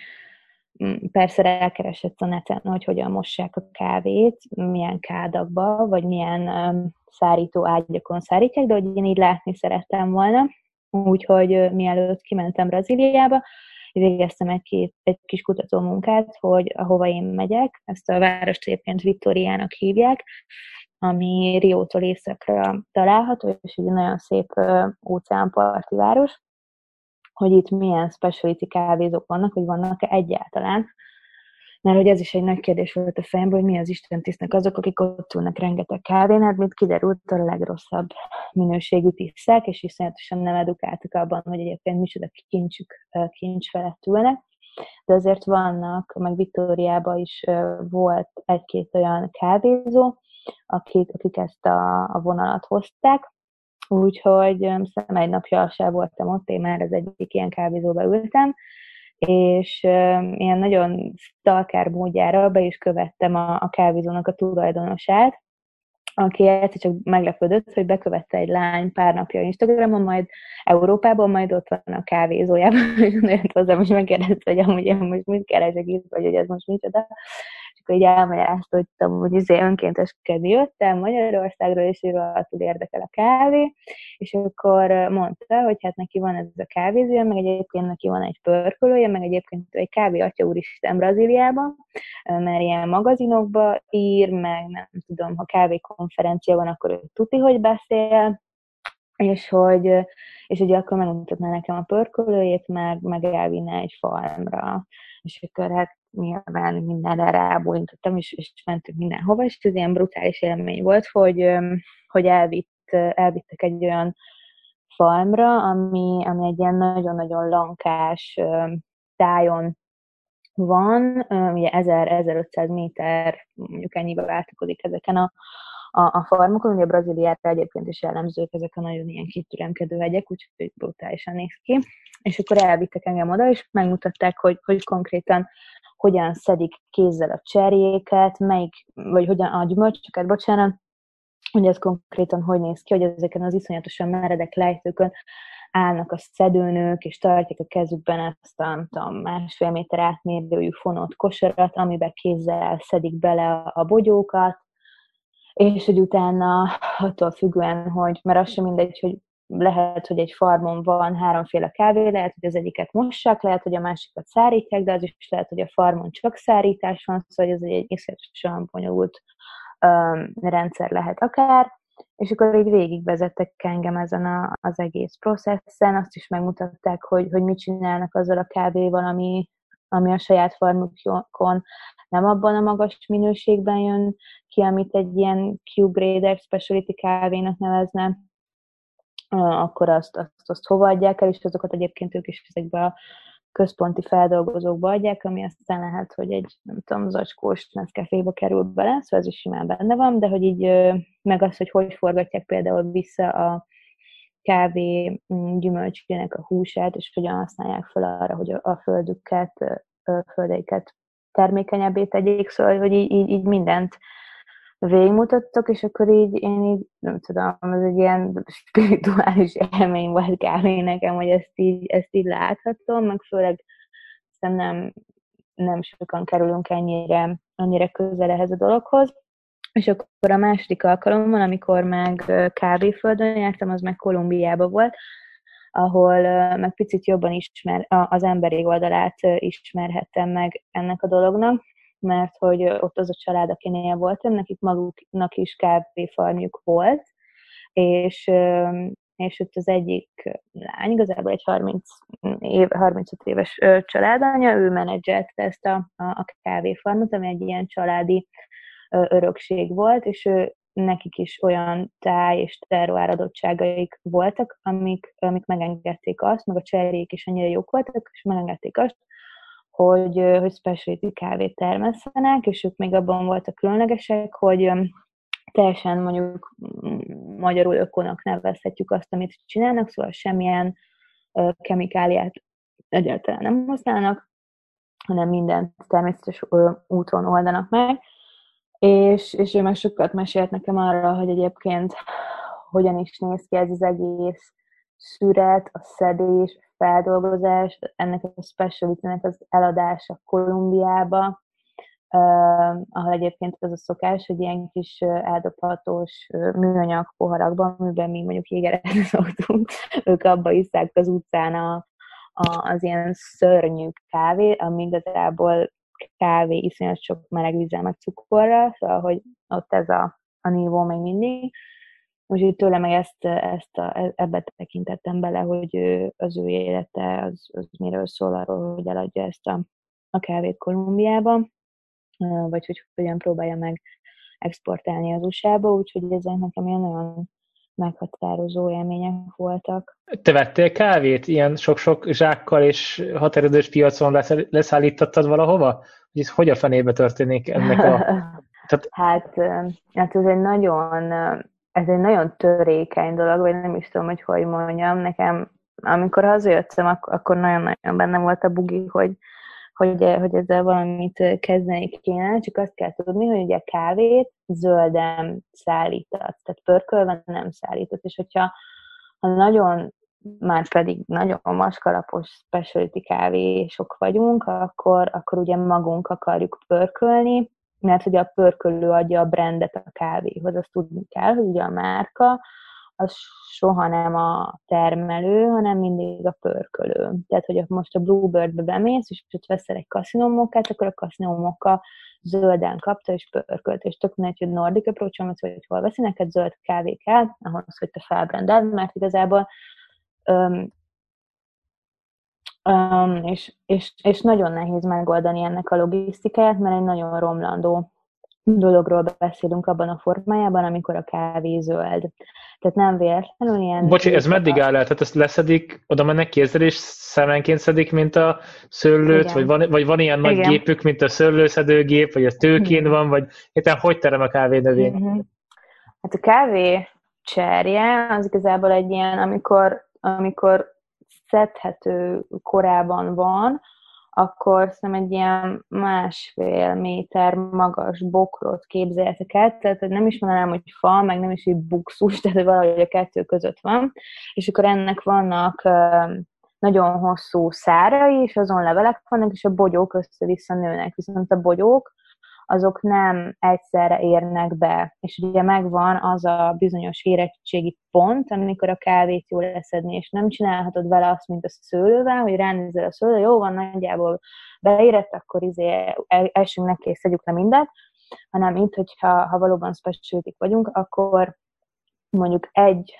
Mm, persze rákeresett a neten, hogy hogyan mossák a kávét, milyen kádakba, vagy milyen szárító ágyakon szárítják, de hogy én így látni szerettem volna. Úgyhogy mielőtt kimentem Brazíliába, végeztem egy, egy kis kutató munkát, hogy ahova én megyek, ezt a várost egyébként Vittoriának hívják, ami Riótól északra található, és egy nagyon szép óceánparti város, hogy itt milyen speciality kávézók vannak, hogy vannak-e egyáltalán. Mert hogy ez is egy nagy kérdés volt a fejemben, hogy mi az Isten tisztnek azok, akik ott ülnek rengeteg kávén, hát mint kiderült, a legrosszabb minőségű tisztek, és iszonyatosan nem edukáltak abban, hogy egyébként micsoda kincsük, kincs felett ülnek. De azért vannak, meg Viktóriában is volt egy-két olyan kávézó, akik, akik ezt a, a vonalat hozták, Úgyhogy szem egy napja se voltam ott, én már az egyik ilyen kávézóba ültem, és ilyen nagyon stalker módjára be is követtem a, a kávézónak a tulajdonosát, aki egyszer csak meglepődött, hogy bekövette egy lány pár napja Instagramon, majd Európában, majd ott van a kávézójában, <laughs> és jött hozzám, és megkérdezte, hogy amúgy én most mit keresek itt, vagy hogy ez most micsoda akkor így elmagyarázta, hogy tudom, hogy izé önkénteskedni jöttem Magyarországról, és tud érdekel a kávé, és akkor mondta, hogy hát neki van ez a kávézője, meg egyébként neki van egy pörkölője, meg egyébként egy kávé atya úristen Brazíliában, mert ilyen magazinokba ír, meg nem tudom, ha kávékonferencia van, akkor ő tuti, hogy beszél, és hogy, és ugye akkor megmutatná nekem a pörkölőjét, meg, meg elvinne egy farmra. És akkor hát nyilván mindenre rábólintottam, és, és mentünk mindenhova, és ez ilyen brutális élmény volt, hogy, hogy elvitt, elvittek egy olyan farmra, ami, ami egy ilyen nagyon-nagyon lankás tájon van, ugye 1000-1500 méter, mondjuk ennyibe változik ezeken a, a, a farmokon, ugye Brazíliára egyébként is jellemzők ezek a nagyon ilyen kitüremkedő hegyek, úgyhogy brutálisan néz ki. És akkor elvittek engem oda, és megmutatták, hogy, hogy konkrétan hogyan szedik kézzel a cserjéket, melyik, vagy hogyan a gyümölcsöket, bocsánat, hogy ez konkrétan hogy néz ki, hogy ezeken az iszonyatosan meredek lejtőkön állnak a szedőnök, és tartják a kezükben ezt a tudom, másfél méter átmérőjű fonott kosarat, amiben kézzel szedik bele a bogyókat, és hogy utána attól függően, hogy, mert az sem mindegy, hogy lehet, hogy egy farmon van háromféle kávé, lehet, hogy az egyiket mossák, lehet, hogy a másikat szárítják, de az is lehet, hogy a farmon csak szárítás van, szóval ez egy iszonyatosan bonyolult um, rendszer lehet akár, és akkor így végigvezettek engem ezen a, az egész processzen, azt is megmutatták, hogy, hogy mit csinálnak azzal a kávéval, ami, ami a saját farmukon nem abban a magas minőségben jön ki, amit egy ilyen Q-grader specialty kávénak nevezne, akkor azt, azt, azt hova adják el, és azokat egyébként ők is ezekbe a központi feldolgozókba adják, ami aztán lehet, hogy egy, nem tudom, zacskós Nescaféba kerül bele, szóval ez is simán benne van, de hogy így, meg az, hogy hogy forgatják például vissza a kávé mm, gyümölcsének a húsát, és hogyan használják fel arra, hogy a földüket, földeiket termékenyebbé tegyék, szóval, hogy így, így mindent végigmutattok, és akkor így én így, nem tudom, ez egy ilyen spirituális élmény volt kávé nekem, hogy ezt így, ezt így láthatom, meg főleg nem, nem sokan kerülünk ennyire, ennyire közel ehhez a dologhoz. És akkor a második alkalommal, amikor meg kávéföldön jártam, az meg Kolumbiába volt, ahol meg picit jobban ismer, az emberi oldalát ismerhettem meg ennek a dolognak, mert hogy ott az a család, akinél voltam, nekik maguknak is kávéfarmjuk volt, és, és ott az egyik lány, igazából egy 30 év, 35 éves családanya, ő menedzselte ezt a, a, a kávéfarmot, ami egy ilyen családi örökség volt, és ő nekik is olyan táj és terroár adottságaik voltak, amik, amik megengedték azt, meg a cserjék is annyira jók voltak, és megengedték azt, hogy, hogy specialty kávét termesztenek, és ők még abban voltak különlegesek, hogy teljesen mondjuk magyarul ökonak nevezhetjük azt, amit csinálnak, szóval semmilyen kemikáliát egyáltalán nem használnak, hanem mindent természetes úton oldanak meg, és, és ő meg sokat mesélt nekem arra, hogy egyébként hogyan is néz ki ez az egész szüret, a szedés, feldolgozás, ennek a speciality az eladása Kolumbiába, uh, ahol egyébként az a szokás, hogy ilyen kis eldobhatós műanyag poharakban, amiben mi mondjuk jégerezni <laughs> szoktunk, ők abba iszák az utcán a, a, az ilyen szörnyű kávé, ami igazából kávé iszonyat sok meleg vízzel, meg cukorra, szóval, hogy ott ez a, a nívó még mindig. Úgyhogy tőle meg ezt, ezt a, ebbe tekintettem bele, hogy ő, az ő élete az, az miről szól arról, hogy eladja ezt a, a kávét Kolumbiába, vagy hogy hogyan próbálja meg exportálni az USA-ba, úgyhogy ezek nekem ilyen nagyon meghatározó élmények voltak. Te vettél kávét ilyen sok-sok zsákkal és határidős piacon leszállítottad valahova? Hogy ez hogy a fenébe történik ennek a... <laughs> Tehát... Hát, hát ez egy nagyon, ez egy nagyon törékeny dolog, vagy nem is tudom, hogy hogy mondjam. Nekem, amikor hazajöttem, akkor nagyon-nagyon benne volt a bugi, hogy hogy, hogy ezzel valamit kezdeni kéne, csak azt kell tudni, hogy ugye kávét zölden szállított, tehát pörkölve nem szállított, és hogyha ha nagyon, már pedig nagyon maskalapos specialty kávésok vagyunk, akkor, akkor ugye magunk akarjuk pörkölni, mert ugye a pörkölő adja a brandet a kávéhoz, azt tudni kell, hogy ugye a márka az soha nem a termelő, hanem mindig a pörkölő. Tehát, hogy most a Bluebird-be bemész, és ott veszel egy kaszinómokkát, akkor a kaszinómokka zölden kapta, és pörkölt, és tök mindegy, hogy Nordic approach vagy hol veszi, neked zöld kávé kell, ahhoz, hogy te felbrendeld, mert igazából öm, Um, és, és, és nagyon nehéz megoldani ennek a logisztikáját, mert egy nagyon romlandó dologról beszélünk abban a formájában, amikor a kávé zöld. Tehát nem véletlenül ilyen... Bocsi, ez meddig áll el? Tehát ezt leszedik, oda mennek kézzel, és szemenként szedik, mint a szőlőt, vagy van, vagy van ilyen Igen. nagy gépük, mint a szőlőszedőgép, vagy ez tőkén Igen. van, vagy éppen hogy terem a kávénövény? Uh-huh. Hát a kávé cserje az igazából egy ilyen, amikor, amikor szedhető korában van, akkor szerintem egy ilyen másfél méter magas bokrot képzeljetek el, tehát nem is mondanám, hogy fa, meg nem is egy buxus, tehát valahogy a kettő között van, és akkor ennek vannak nagyon hosszú szárai, és azon levelek vannak, és a bogyók össze-vissza nőnek, viszont a bogyók azok nem egyszerre érnek be. És ugye megvan az a bizonyos érettségi pont, amikor a kávét jól leszedni, és nem csinálhatod vele azt, mint a szőlővel, hogy ránézel a szőlő, jó van, nagyjából beérett, akkor izé elsünk neki és szedjük le mindent, hanem itt, hogyha ha valóban specialty vagyunk, akkor mondjuk egy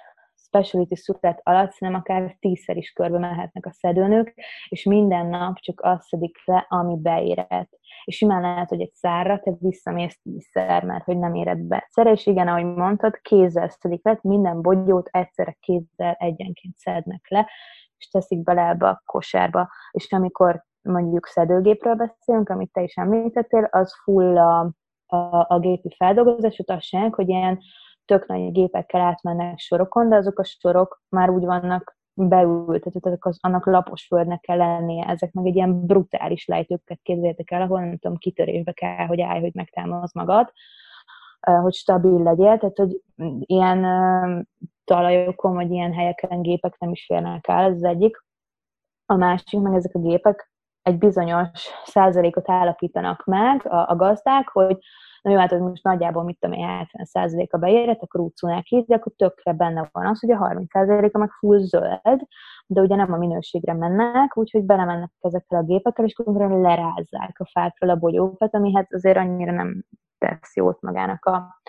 specialty szület alatt szerintem akár tízszer is körbe mehetnek a szedőnők, és minden nap csak azt szedik le, ami beérett. És simán lehet, hogy egy szárra te visszamész tízszer, mert hogy nem éred be. Szere, igen, ahogy mondtad, kézzel szedik le, minden bogyót egyszerre kézzel egyenként szednek le, és teszik bele ebbe a kosárba. És amikor mondjuk szedőgépről beszélünk, amit te is említettél, az full a, a, a gépi feldolgozás, azt hogy ilyen tök nagy gépekkel átmennek sorokon, de azok a sorok már úgy vannak beültetve, az, annak lapos földnek kell lennie. Ezek meg egy ilyen brutális lejtőket képzeljétek el, ahol nem tudom, kitörésbe kell, hogy állj, hogy megtámadsz magad, hogy stabil legyél, tehát hogy ilyen talajokon, vagy ilyen helyeken gépek nem is férnek el, ez az egyik. A másik, meg ezek a gépek egy bizonyos százalékot állapítanak meg a, a gazdák, hogy na jó, hát ez most nagyjából mit tudom én, 70%-a beérett, akkor úgy így, de akkor tökre benne van az, hogy a 30%-a meg full zöld, de ugye nem a minőségre mennek, úgyhogy belemennek ezekkel a gépekkel, és konkrétan lerázzák a fákról a bogyókat, ami hát azért annyira nem tesz jót magának a,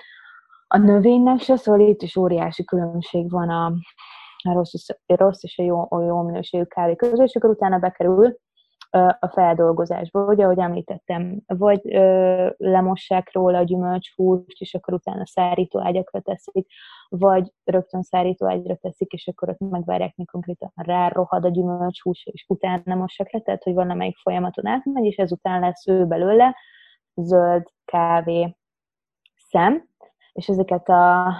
a növénynek se, szóval itt is óriási különbség van a, a rossz, rossz és a jó, a jó minőségű kávé között, és akkor utána bekerül a feldolgozásba, ugye, ahogy említettem, vagy ö, lemossák róla a gyümölcshúst, és akkor utána szárítóágyakra teszik, vagy rögtön szárítóágyra teszik, és akkor ott megvárják, mi konkrétan rárohad a gyümölcshús, és utána mossák le, tehát hogy valamelyik folyamaton átmegy, és ezután lesz ő belőle zöld kávé szem, és ezeket a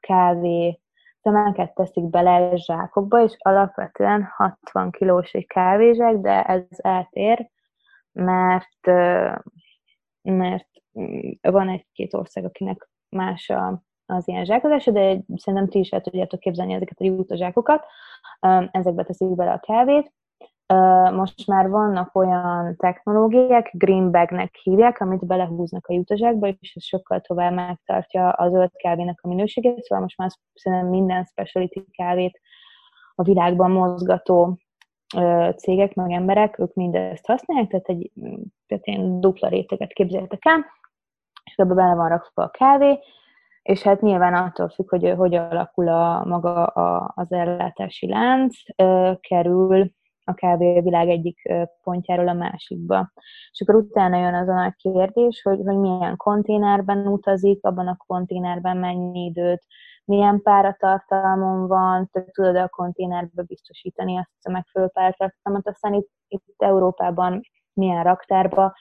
kávé szemeket teszik bele zsákokba, és alapvetően 60 kilós egy kávézsák, de ez eltér, mert, mert van egy-két ország, akinek más a, az ilyen zsákozása, de szerintem ti is el tudjátok képzelni ezeket a jutazsákokat. Ezekbe teszik bele a kávét, most már vannak olyan technológiák, greenbagnek hívják, amit belehúznak a jutazsákba, és ez sokkal tovább megtartja az zöld kávénak a minőségét, szóval most már szerintem minden specialty kávét a világban mozgató cégek, meg emberek, ők mindezt használják, tehát egy tehát ilyen dupla réteget képzeljétek el, és ebbe bele van rakva a kávé, és hát nyilván attól függ, hogy hogy alakul a maga a, az ellátási lánc, kerül a kávévilág egyik pontjáról a másikba. És akkor utána jön az a nagy kérdés, hogy, hogy milyen konténerben utazik, abban a konténerben mennyi időt, milyen páratartalmon van, te tudod a konténerbe biztosítani azt a megfelelő páratartalmat, aztán itt, itt Európában milyen raktárba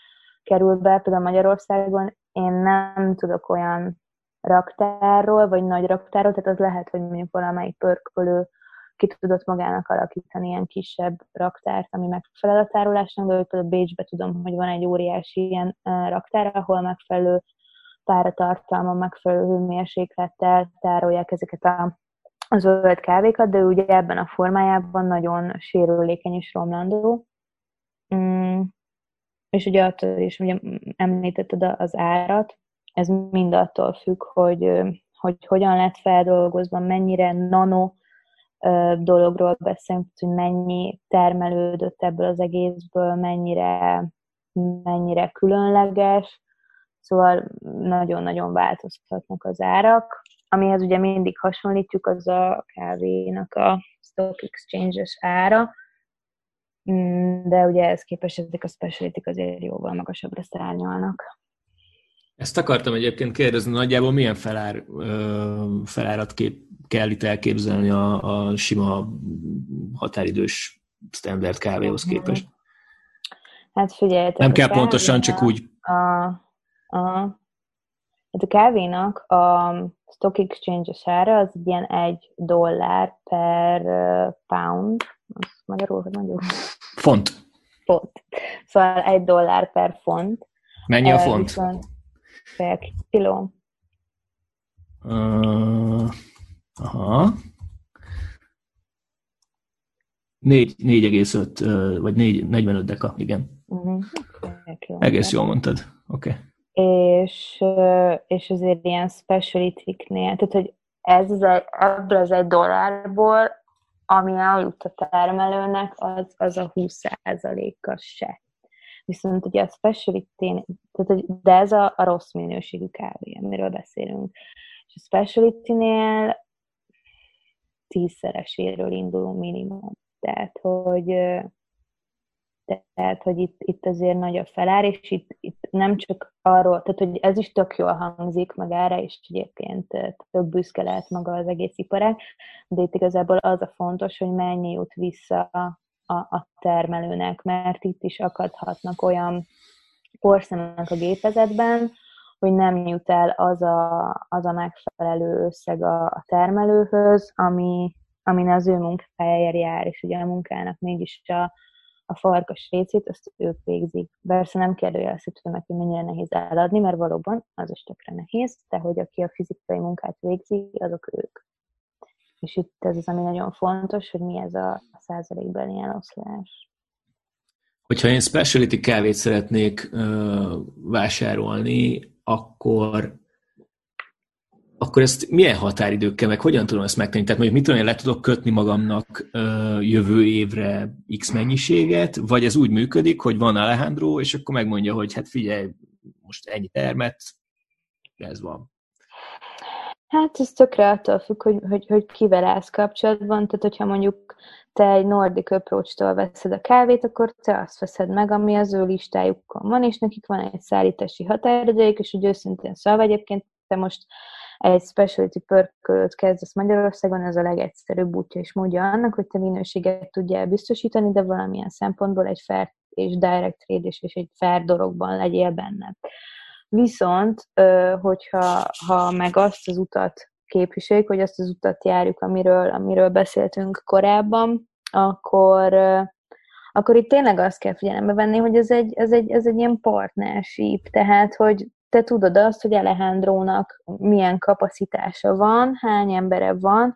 kerül be, például Magyarországon én nem tudok olyan raktárról, vagy nagy raktárról, tehát az lehet, hogy mondjuk valamelyik pörkölő ki tudott magának alakítani ilyen kisebb raktárt, ami megfelel a tárolásnak, de például Bécsbe tudom, hogy van egy óriási ilyen raktár, ahol megfelelő páratartalma, megfelelő hőmérséklettel tárolják ezeket a, a zöld kávékat, de ugye ebben a formájában nagyon sérülékeny és romlandó. Mm, és ugye attól is, ugye említetted az árat, ez mind attól függ, hogy, hogy hogyan lett feldolgozva, mennyire nano dologról beszélünk, hogy mennyi termelődött ebből az egészből, mennyire, mennyire különleges, szóval nagyon-nagyon változhatnak az árak. Amihez ugye mindig hasonlítjuk, az a kávénak a stock exchanges ára, mm, de ugye ehhez képest ezek a specialty azért jóval magasabbra szárnyalnak. Ezt akartam egyébként kérdezni, nagyjából milyen felár, felárat kép, kell itt elképzelni a, a sima határidős standard kávéhoz mhm. képest? Hát figyelj, Nem kell pontosan, csak úgy. A, a, hát a kávénak a stock exchange-es ára az ilyen egy dollár per pound, az magyarul, hogy magyarul? Font. Font. Szóval egy dollár per font. Mennyi a font? Viszont per kiló. Uh, aha. 4,5 vagy 4, 45 deka, igen. Uh-huh. Egész jól mondtad. Oké. Okay. És, és azért ilyen speciality-knél, tehát hogy ez az egy, ebből az egy dollárból, ami eljut a termelőnek, az, az a 20%-a se. Viszont ugye a speciality tehát, de ez a, a rossz minőségű kávé, amiről beszélünk. És a speciality-nél tízszereséről indulunk minimum. Tehát, hogy tehát, hogy itt, itt azért nagy a felár, és itt, itt nem csak arról, tehát, hogy ez is tök jól hangzik, meg erre is egyébként több büszke lehet maga az egész iparág, de itt igazából az a fontos, hogy mennyi jut vissza a, a termelőnek, mert itt is akadhatnak olyan porszemek a gépezetben, hogy nem jut el az a, az a megfelelő összeg a, a termelőhöz, ami, amin az ő munkájáért jár, és ugye a munkának mégis a, a farkas részét, azt ők végzik. Persze nem kérdőjelezhető meg, hogy mennyire nehéz eladni, mert valóban az is tökre nehéz, de hogy aki a fizikai munkát végzi, azok ők. És itt ez az, ami nagyon fontos, hogy mi ez a százalékbeli eloszlás. Hogyha én specialty kávét szeretnék ö, vásárolni, akkor akkor ezt milyen határidőkkel, meg hogyan tudom ezt megtenni? Tehát mondjuk mit tudom, én le tudok kötni magamnak ö, jövő évre x mennyiséget, vagy ez úgy működik, hogy van Alejandro, és akkor megmondja, hogy hát figyelj, most ennyi termet, ez van. Hát ez tökre attól függ, hogy, hogy, hogy kivel állsz kapcsolatban, tehát hogyha mondjuk te egy Nordic approach veszed a kávét, akkor te azt veszed meg, ami az ő listájukon van, és nekik van egy szállítási határidőjük, és hogy őszintén szólva egyébként te most egy specialty pörkölőt kezdesz Magyarországon, ez a legegyszerűbb útja és módja annak, hogy te minőséget tudjál biztosítani, de valamilyen szempontból egy fair és direct trade és egy fair dologban legyél benne. Viszont, hogyha ha meg azt az utat képviseljük, hogy azt az utat járjuk, amiről, amiről beszéltünk korábban, akkor, akkor itt tényleg azt kell figyelembe venni, hogy ez egy, ez egy, ez egy ilyen partnership, tehát, hogy te tudod azt, hogy Alejandrónak milyen kapacitása van, hány embere van,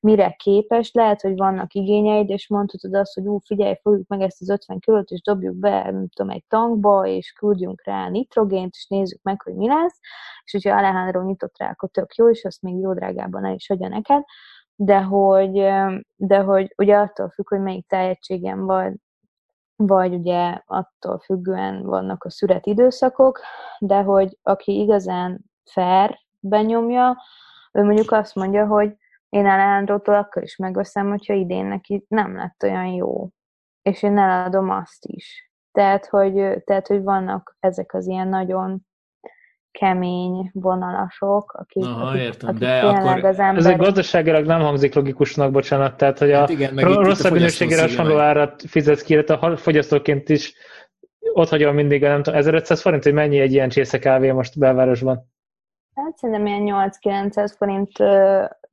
mire képes, lehet, hogy vannak igényeid, és mondhatod azt, hogy ú, figyelj, fogjuk meg ezt az 50 kilót, és dobjuk be, nem tudom, egy tankba, és küldjünk rá nitrogént, és nézzük meg, hogy mi lesz, és hogyha Alejandro nyitott rá, akkor tök jó, és azt még jó drágában el is adja neked, de hogy, de hogy ugye attól függ, hogy melyik tájegységem van, vagy ugye attól függően vannak a szüret időszakok, de hogy aki igazán fair benyomja, ő mondjuk azt mondja, hogy én Alejandrótól akkor is megveszem, hogyha idén neki nem lett olyan jó. És én eladom azt is. Tehát, hogy, tehát, hogy vannak ezek az ilyen nagyon kemény vonalasok, akik, Aha, értem, akik de akkor... az ember... Ez egy gazdaságilag nem hangzik logikusnak, bocsánat, tehát hogy hát a igen, rosszabb minőségére hasonló árat fizetsz ki, a fogyasztóként is ott hagyom mindig, nem tudom, 1500 forint, hogy mennyi egy ilyen csésze kávé most belvárosban? Hát szerintem ilyen 8-900 forint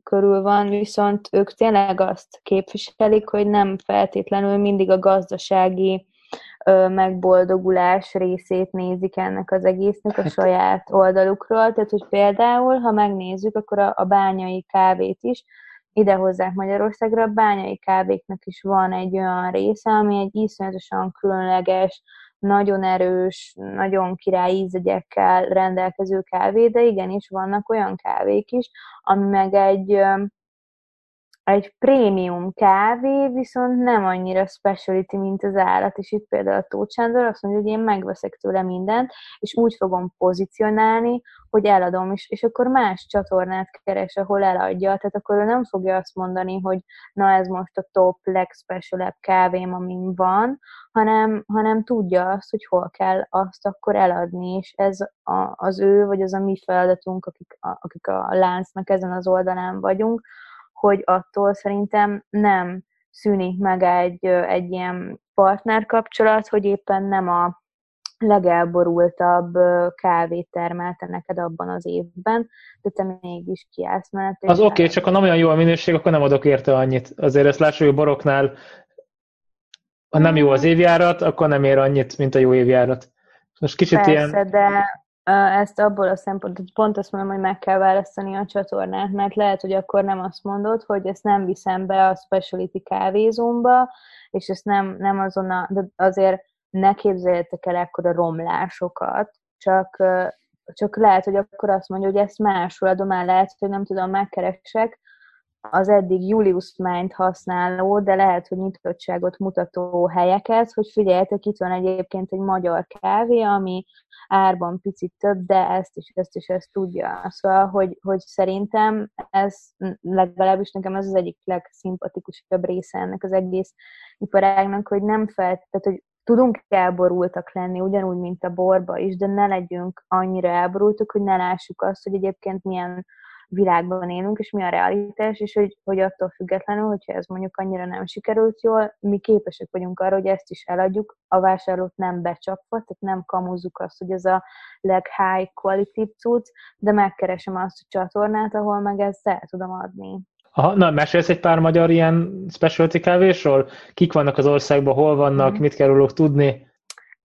körül van, viszont ők tényleg azt képviselik, hogy nem feltétlenül mindig a gazdasági megboldogulás részét nézik ennek az egésznek a hát- saját oldalukról. Tehát, hogy például, ha megnézzük, akkor a, a bányai kávét is idehozzák Magyarországra, a bányai kávéknak is van egy olyan része, ami egy iszonyatosan különleges, nagyon erős, nagyon király ízegyekkel rendelkező kávé, de igenis vannak olyan kávék is, ami meg egy egy prémium kávé viszont nem annyira speciality, mint az állat, és itt például a Tóth Sándor azt mondja, hogy én megveszek tőle mindent, és úgy fogom pozícionálni, hogy eladom, és, és akkor más csatornát keres, ahol eladja, tehát akkor ő nem fogja azt mondani, hogy na ez most a top, legspecialebb kávém, amin van, hanem, hanem tudja azt, hogy hol kell azt akkor eladni, és ez a, az ő, vagy az a mi feladatunk, akik a, akik a láncnak ezen az oldalán vagyunk, hogy attól szerintem nem szűnik meg egy, egy ilyen partnerkapcsolat, hogy éppen nem a legelborultabb kávét termelte neked abban az évben, de te mégis kiállsz mellett. Az oké, okay, csak ha nem olyan jó a minőség, akkor nem adok érte annyit. Azért ezt lássuk, hogy a boroknál, ha nem jó az évjárat, akkor nem ér annyit, mint a jó évjárat. Most kicsit Persze, ilyen... de ezt abból a szempontból, pont azt mondom, hogy meg kell választani a csatornát, mert lehet, hogy akkor nem azt mondod, hogy ezt nem viszem be a speciality kávézómba, és ezt nem, nem azon a, de azért ne képzeljetek el ekkora romlásokat, csak, csak lehet, hogy akkor azt mondja, hogy ezt máshol adom el, lehet, hogy nem tudom, megkeresek, az eddig Julius Mind használó, de lehet, hogy nyitottságot mutató helyeket, hogy figyeljetek, itt van egyébként egy magyar kávé, ami árban picit több, de ezt is, ezt is ezt tudja. Szóval, hogy, hogy szerintem ez legalábbis nekem ez az egyik legszimpatikusabb része ennek az egész iparágnak, hogy nem felt, tehát, hogy tudunk elborultak lenni, ugyanúgy, mint a borba is, de ne legyünk annyira elborultak, hogy ne lássuk azt, hogy egyébként milyen világban élünk, és mi a realitás, és hogy, hogy attól függetlenül, hogyha ez mondjuk annyira nem sikerült jól, mi képesek vagyunk arra, hogy ezt is eladjuk, a vásárlót nem becsapva, tehát nem kamuzzuk azt, hogy ez a leg-high quality cucc, de megkeresem azt a csatornát, ahol meg ezt el tudom adni. Aha, na, mesélsz egy pár magyar ilyen specialty kávésról? Kik vannak az országban, hol vannak, mm. mit kell róluk tudni?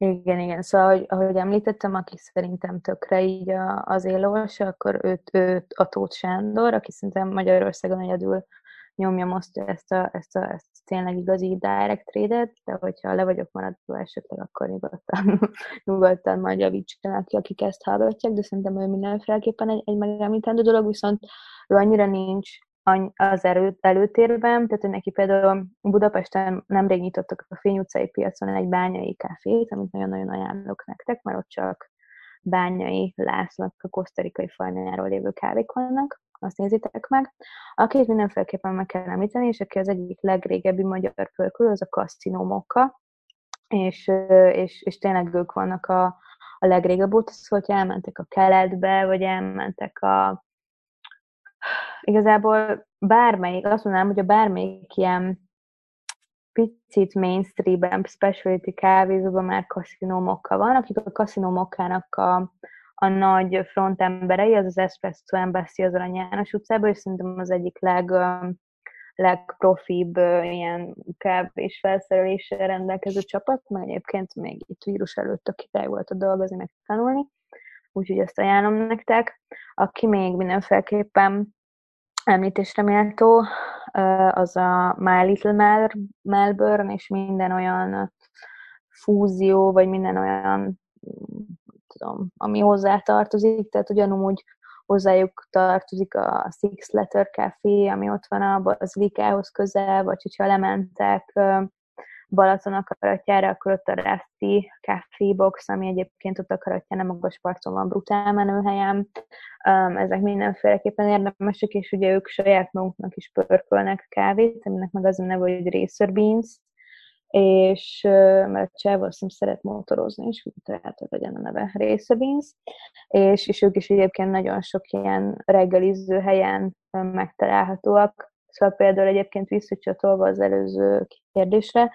Igen, igen. Szóval, ahogy, ahogy említettem, aki szerintem tökre így a, az élős, akkor őt, őt a Tóth Sándor, aki szerintem Magyarországon egyedül nyomja most ezt a, ezt a, ezt a tényleg igazi direct trade de hogyha le vagyok maradva esetleg, akkor nyugodtan, <laughs> nyugodtan majd javítsanak ki, akik ezt hallgatják, de szerintem ő mindenféleképpen egy, egy megemlítendő dolog, viszont ő annyira nincs az erő, előtérben, tehát hogy neki például Budapesten nemrég nyitottak a Fény utcai piacon egy bányai káfét, amit nagyon-nagyon ajánlok nektek, mert ott csak bányai Lászlók a kosztarikai fajnájáról lévő kávék vannak, azt nézitek meg. Akit mindenféleképpen meg kell említeni, és aki az egyik legrégebbi magyar pörkül, az a Cassinó és, és, és tényleg ők vannak a, a legrégebb óta, szóval, hogyha elmentek a keletbe, vagy elmentek a, igazából bármelyik, azt mondanám, hogy a bármelyik ilyen picit mainstream specialty kávézóban már kaszinómokkal van, akik a kaszinómokkának a, a nagy frontemberei, az az Espresso Embassy az Arany János utcában, és szerintem az egyik leg, legprofibb ilyen kávés felszereléssel rendelkező csapat, mert egyébként még itt vírus előtt a király volt a dolgozni, meg tanulni, úgyhogy ezt ajánlom nektek. Aki még mindenféleképpen említésre méltó, az a My Little Melbourne, és minden olyan fúzió, vagy minden olyan, tudom, ami hozzá tartozik, tehát ugyanúgy hozzájuk tartozik a Six Letter Café, ami ott van a Bazilikához közel, vagy hogyha lementek Balaton akaratjára, akkor ott a Rafti Café Box, ami egyébként ott akaratja, nem magas parton van, brutál menőhelyem. Um, ezek mindenféleképpen érdemesek, és ugye ők saját maguknak is pörkölnek kávét, aminek meg az a neve, hogy Racer Beans, és mert a Csávó szeret motorozni, és tehát legyen a neve Racer Beans, és, és ők is egyébként nagyon sok ilyen reggeliző helyen megtalálhatóak. Szóval például egyébként visszacsatolva az előző kérdésre,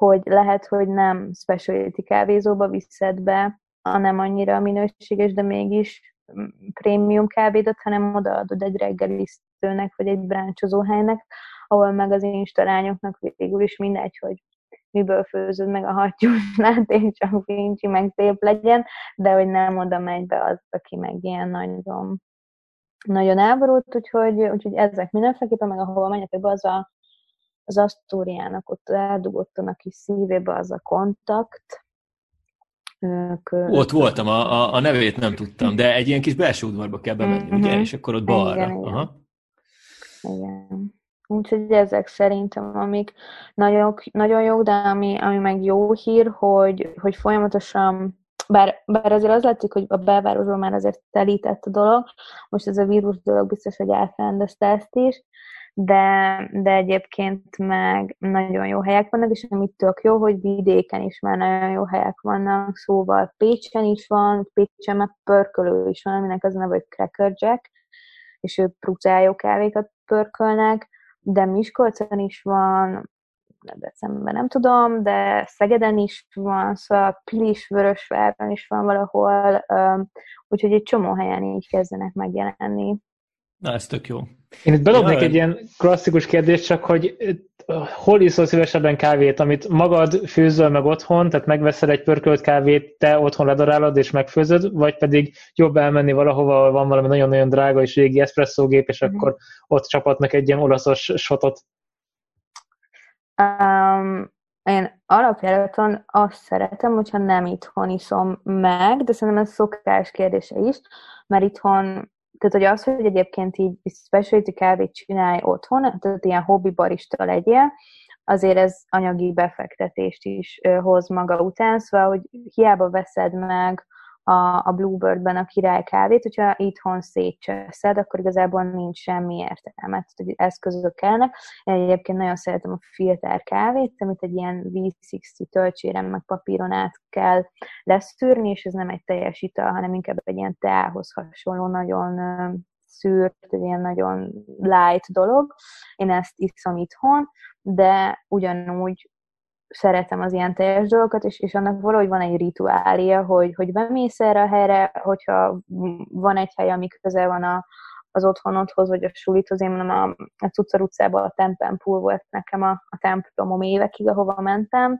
hogy lehet, hogy nem specialty kávézóba viszed be, a nem annyira minőséges, de mégis mm, prémium kávédat, hanem odaadod egy reggelisztőnek, vagy egy bráncsozó helynek, ahol meg az instalányoknak végül is mindegy, hogy miből főzöd meg a hattyúsnát, <laughs> és csak fincsi, meg szép legyen, de hogy nem oda megy be az, aki meg ilyen nagyon, nagyon elborult, úgyhogy, úgyhogy ezek mindenféleképpen, meg ahova menjetek be, az a az Asztóriának ott eldugottan a kis szívébe az a kontakt. Ők, ott voltam, a, a, a nevét nem tudtam, de egy ilyen kis belső udvarba kell bemenni, uh-huh. ugye? És akkor ott balra. Igen, Aha. igen. Úgyhogy ezek szerintem, amik nagyon, nagyon jók, de ami, ami meg jó hír, hogy, hogy folyamatosan bár, bár azért az látszik, hogy a belvárosban már azért telített a dolog, most ez a vírus dolog biztos, hogy elfelendezte ezt is, de, de egyébként meg nagyon jó helyek vannak, és amit tök jó, hogy vidéken is már nagyon jó helyek vannak, szóval Pécsen is van, Pécsen meg pörkölő is van, aminek az a neve, hogy Cracker Jack, és ő prucájó kávékat pörkölnek, de Miskolcon is van, decemberben nem tudom, de Szegeden is van, szóval Pilis, Vörösváron is van valahol, úgyhogy egy csomó helyen így kezdenek megjelenni. Na, ez tök jó. Én itt bedobnék ja, egy ilyen klasszikus kérdést, csak hogy hol iszol szívesebben kávét, amit magad főzöl meg otthon, tehát megveszel egy pörkölt kávét, te otthon ledarálod és megfőzöd, vagy pedig jobb elmenni valahova, ahol van valami nagyon-nagyon drága és régi eszpresszógép, és mm. akkor ott csapatnak egy ilyen olaszos shotot. Um, én alapjáraton azt szeretem, hogyha nem itthon iszom meg, de szerintem ez szokás kérdése is, mert itthon tehát, hogy az, hogy egyébként így specialty kávét csinálj otthon, tehát ilyen hobbi barista legyél, azért ez anyagi befektetést is hoz maga után, szóval, hogy hiába veszed meg a, a Bluebirdben a királykávét, hogyha itthon szétcseszed, akkor igazából nincs semmi értelme, tehát eszközök kellene. Én egyébként nagyon szeretem a filter kávét, amit egy ilyen V60 töltsére meg papíron át kell leszűrni, és ez nem egy teljes ital, hanem inkább egy ilyen teához hasonló, nagyon szűrt, egy ilyen nagyon light dolog. Én ezt iszom itthon, de ugyanúgy szeretem az ilyen teljes dolgokat, és, és annak valahogy van egy rituália, hogy, hogy bemész erre a helyre, hogyha van egy hely, ami közel van a, az otthonodhoz, vagy a sulithoz, én mondom, a, a Cuccor utcában a Tempempul volt nekem a, a templomom évekig, ahova mentem,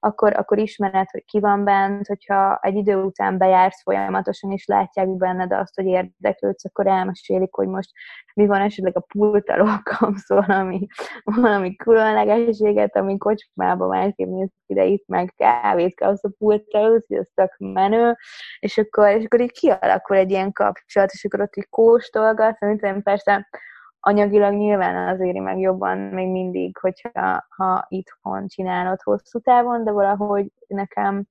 akkor, akkor ismered, hogy ki van bent, hogyha egy idő után bejársz folyamatosan, és látják benned azt, hogy érdeklődsz, akkor elmesélik, hogy most mi van esetleg a pultalól <laughs> kapsz valami, valami különlegességet, ami kocsmában másképp néz ki, de itt meg kávét kapsz a pultalól, hogy ez tök menő, és akkor, és akkor így kialakul egy ilyen kapcsolat, és akkor ott így kóstolgatsz, amit én persze anyagilag nyilván az éri meg jobban még mindig, hogyha ha itthon csinálod hosszú távon, de valahogy nekem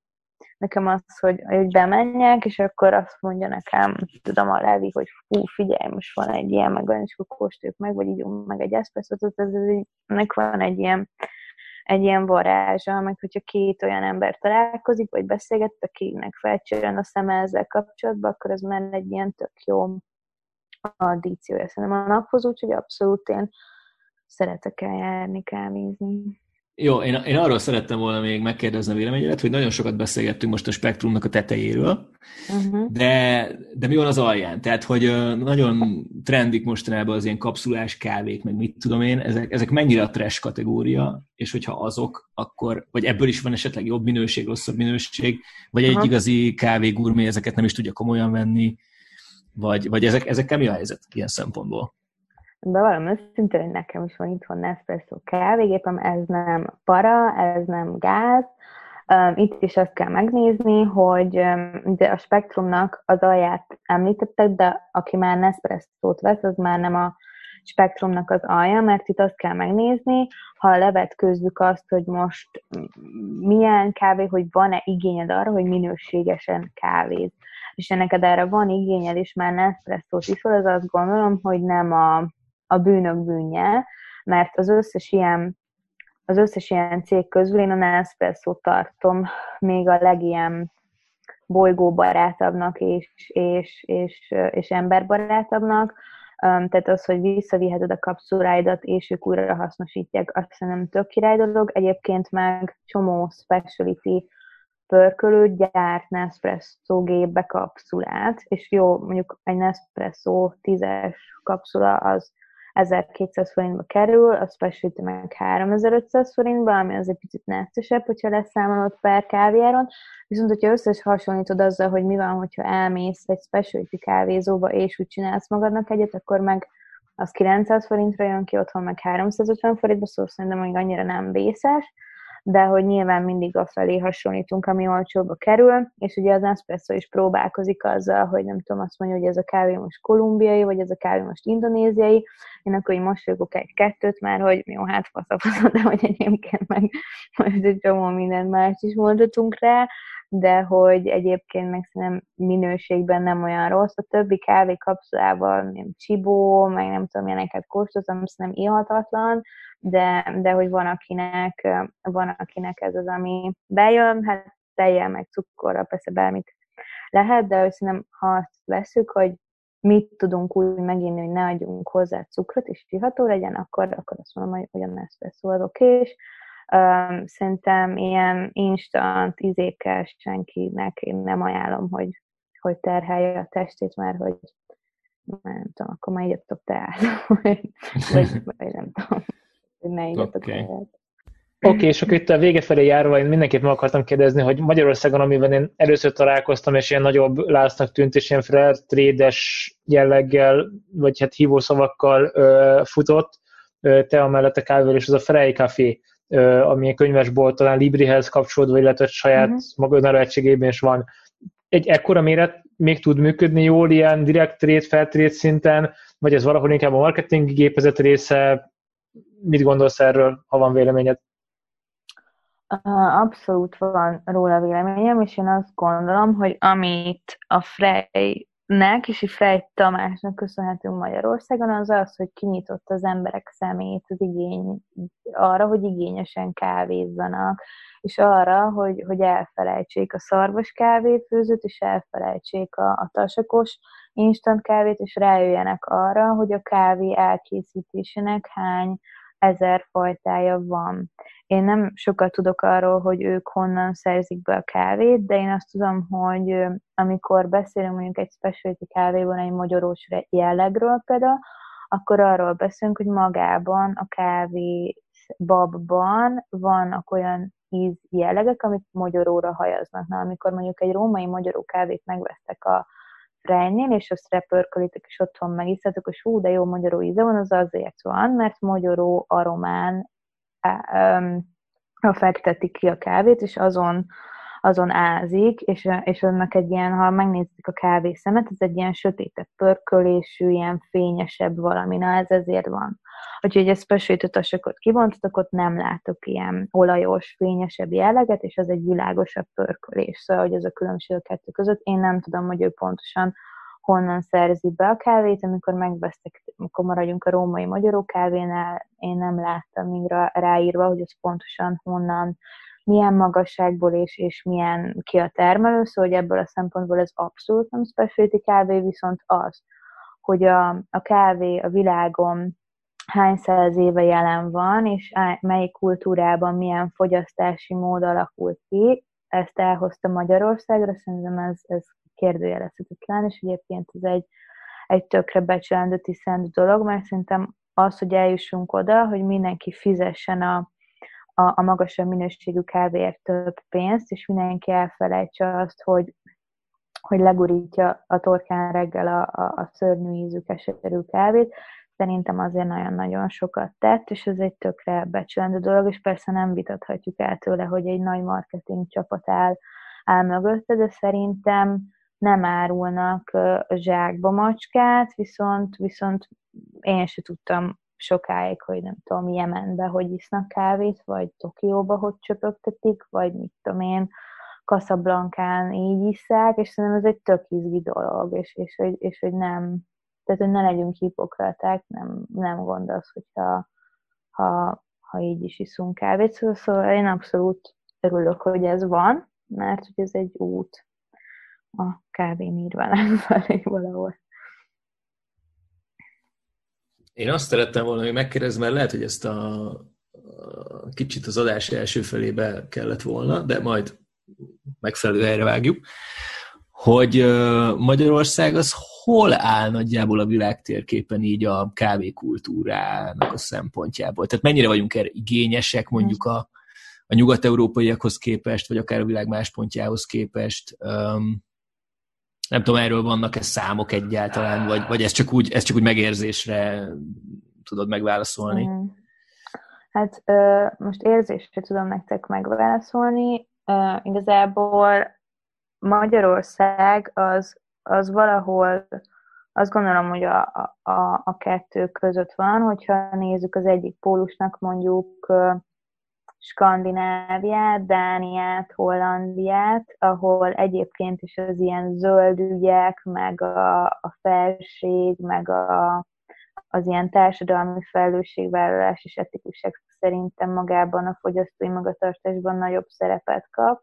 nekem az, hogy, hogy bemenjek, és akkor azt mondja nekem, tudom a Levi, hogy fú, figyelj, most van egy ilyen, meg olyan, és akkor kóstoljuk meg, vagy ígyunk meg egy eszpresszot, ez, ez, ez, van egy ilyen, egy ilyen varázsa, meg hogyha két olyan ember találkozik, vagy beszélget, akinek felcsörön a szeme ezzel kapcsolatban, akkor ez már egy ilyen tök jó addíciója szerintem a naphoz, úgyhogy abszolút én szeretek eljárni, kávézni. Jó, én, én arról szerettem volna még megkérdezni a véleményedet, hogy nagyon sokat beszélgettünk most a spektrumnak a tetejéről, uh-huh. de, de mi van az alján? Tehát, hogy nagyon trendik mostanában az ilyen kapszulás kávék, meg mit tudom én, ezek, ezek mennyire a trash kategória, és hogyha azok, akkor, vagy ebből is van esetleg jobb minőség, rosszabb minőség, vagy egy uh-huh. igazi kávégurmé ezeket nem is tudja komolyan venni, vagy, vagy ezek, ezekkel mi a helyzet ilyen szempontból? Bevallom őszintén, hogy nekem is van itthon Nespresso kávégépem, ez nem para, ez nem gáz. Itt is azt kell megnézni, hogy de a spektrumnak az alját említettek, de aki már Nespresso-t vesz, az már nem a spektrumnak az alja, mert itt azt kell megnézni, ha levet közlük azt, hogy most milyen kávé, hogy van-e igényed arra, hogy minőségesen kávéz és neked erre van igényed, és már Nespresso-t iszol, az azt gondolom, hogy nem a, a bűnök bűnje, mert az összes ilyen az összes ilyen cég közül én a nespresso tartom még a legilyen bolygóbarátabbnak és, és, és, és emberbarátabbnak. Tehát az, hogy visszaviheted a kapszuláidat, és ők újra hasznosítják, azt hiszem tök király dolog. Egyébként meg csomó speciality pörkölőt gyárt Nespresso gépbe kapszulát, és jó, mondjuk egy Nespresso 10-es kapszula az 1200 forintba kerül, a specialty meg 3500 forintba, ami az egy picit neccesebb, hogyha leszámolod per kávéáron, viszont hogyha összes hasonlítod azzal, hogy mi van, hogyha elmész egy specialty kávézóba, és úgy csinálsz magadnak egyet, akkor meg az 900 forintra jön ki, otthon meg 350 forintba, szóval szerintem még annyira nem vészes, de hogy nyilván mindig felé hasonlítunk, ami olcsóba kerül, és ugye az Nespresso is próbálkozik azzal, hogy nem tudom, azt mondja, hogy ez a kávé most kolumbiai, vagy ez a kávé most indonéziai, én akkor így mosolygok egy-kettőt, már hogy jó, hát fasz de hogy egyébként meg most egy csomó minden más is mondhatunk rá, de hogy egyébként meg szerintem minőségben nem olyan rossz. A többi kávé kapszulával, nem csibó, meg nem tudom, ilyeneket kóstoltam, szerintem ihatatlan, de, de hogy van akinek, van akinek ez az, ami bejön, hát tejjel, meg cukorra, persze bármit lehet, de szerintem ha azt veszük, hogy mit tudunk úgy meginni, hogy ne adjunk hozzá cukrot, és iható legyen, akkor, akkor azt mondom, hogy, hogy a Nespresso az oké, és Um, szerintem ilyen instant izékkel senkinek én nem ajánlom, hogy, hogy terhelje a testét, mert hogy nem tudom, akkor már igyatok teát, vagy, <laughs> vagy, vagy nem tudom, hogy ne igyatok okay. teát. Oké, okay, és akkor itt a vége felé járva én mindenképp meg akartam kérdezni, hogy Magyarországon, amiben én először találkoztam, és ilyen nagyobb láznak tűnt, és ilyen trédes jelleggel, vagy hát hívószavakkal ö, futott, ö, te amellett a kávével, és az a Frey Café ami a könyvesbolt talán Librihez kapcsolódva, illetve saját uh-huh. maga önálló is van. Egy ekkora méret még tud működni jól ilyen direkt trade, feltrade szinten, vagy ez valahol inkább a marketing gépezet része? Mit gondolsz erről, ha van véleményed? Abszolút van róla véleményem, és én azt gondolom, hogy amit a Frey nek és Frey Tamásnak köszönhetünk Magyarországon, az az, hogy kinyitott az emberek szemét az igény arra, hogy igényesen kávézzanak, és arra, hogy, hogy elfelejtsék a szarvas kávéfőzőt, és elfelejtsék a, a tasakos instant kávét, és rájöjjenek arra, hogy a kávé elkészítésének hány ezer fajtája van. Én nem sokat tudok arról, hogy ők honnan szerzik be a kávét, de én azt tudom, hogy amikor beszélünk mondjuk egy specialty kávéban, egy magyarós jellegről például, akkor arról beszélünk, hogy magában a kávé babban vannak olyan íz jellegek, amik magyaróra hajaznak. Na, amikor mondjuk egy római magyaró kávét megvesztek a Frejnél, és azt repörkölitek, és otthon megisztatok, és hú, de jó magyaró íze van, az azért van, mert magyaró aromán a fektetik ki a kávét, és azon, azon ázik, és, és annak egy ilyen, ha megnézik a kávészemet, ez egy ilyen sötétebb pörkölésű, ilyen fényesebb valami, na ez ezért van. Úgyhogy ezt besőtötasokot kibontatok, ott nem látok ilyen olajos, fényesebb jelleget, és az egy világosabb pörkölés. Szóval, hogy ez a különbség a kettő között. Én nem tudom, hogy ő pontosan honnan szerzi be a kávét, amikor megvesztek, amikor maradjunk a római magyaró kávénál, én nem láttam még ráírva, hogy ez pontosan honnan, milyen magasságból és, és milyen ki a termelő, szóval hogy ebből a szempontból ez abszolút nem specialty kávé, viszont az, hogy a, a kávé a világon hány száz éve jelen van, és melyik kultúrában milyen fogyasztási mód alakult ki, ezt elhozta Magyarországra, szerintem ez, ez kérdőjelezhetetlen, és egyébként ez egy, egy tökre becsülendő tisztendő dolog, mert szerintem az, hogy eljussunk oda, hogy mindenki fizessen a, a, a magasabb minőségű kávéért több pénzt, és mindenki elfelejtse azt, hogy, hogy legurítja a torkán reggel a, a, a szörnyű ízű keserű kávét, szerintem azért nagyon-nagyon sokat tett, és ez egy tökre becsülendő dolog, és persze nem vitathatjuk el tőle, hogy egy nagy marketing csapat áll, áll mögötte, de szerintem nem árulnak zsákba macskát, viszont, viszont én se tudtam sokáig, hogy nem tudom, Jemenbe hogy isznak kávét, vagy Tokióba hogy csöpögtetik, vagy mit tudom én, Casablancán így iszák, és szerintem ez egy tök izgi dolog, és, és, és, és hogy nem, tehát hogy ne legyünk hipokraták, nem, nem gond az, hogyha ha, ha így is iszunk kávét, szóval, szóval én abszolút örülök, hogy ez van, mert hogy ez egy út a kávé nirvánán felé <laughs> valahol. Én azt szerettem volna hogy megkérdezni, mert lehet, hogy ezt a, kicsit az adás első felébe kellett volna, de majd megfelelő helyre vágjuk, hogy Magyarország az hol áll nagyjából a világ térképen így a kávékultúrának a szempontjából? Tehát mennyire vagyunk erre igényesek mondjuk a, a nyugat-európaiakhoz képest, vagy akár a világ más pontjához képest? Um, nem tudom, erről vannak-e számok egyáltalán, vagy, vagy ez, csak úgy, ez csak úgy megérzésre tudod megválaszolni? Mm. Hát most érzésre tudom nektek megválaszolni. Ö, igazából Magyarország az, az valahol, azt gondolom, hogy a, a, a kettő között van, hogyha nézzük az egyik pólusnak mondjuk Skandináviát, Dániát, Hollandiát, ahol egyébként is az ilyen zöld ügyek, meg a, a felség, meg a, az ilyen társadalmi felelősségvállalás és etikusság szerintem magában a fogyasztói magatartásban nagyobb szerepet kap,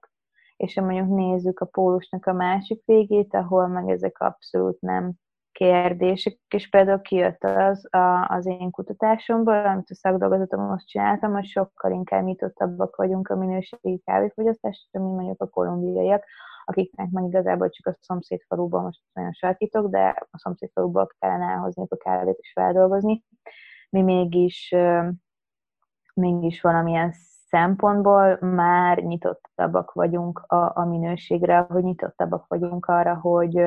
és ha mondjuk nézzük a pólusnak a másik végét, ahol meg ezek abszolút nem kérdések, és például kijött az a, az én kutatásomból, amit a most csináltam, hogy sokkal inkább nyitottabbak vagyunk a minőségi kávéfogyasztásra, mint mondjuk a kolumbiaiak, akiknek meg igazából csak a szomszédfaluban most nagyon sarkítok, de a szomszédfaluból kellene elhozni a kávét és feldolgozni. Mi mégis, mégis valamilyen szempontból már nyitottabbak vagyunk a, a minőségre, hogy nyitottabbak vagyunk arra, hogy,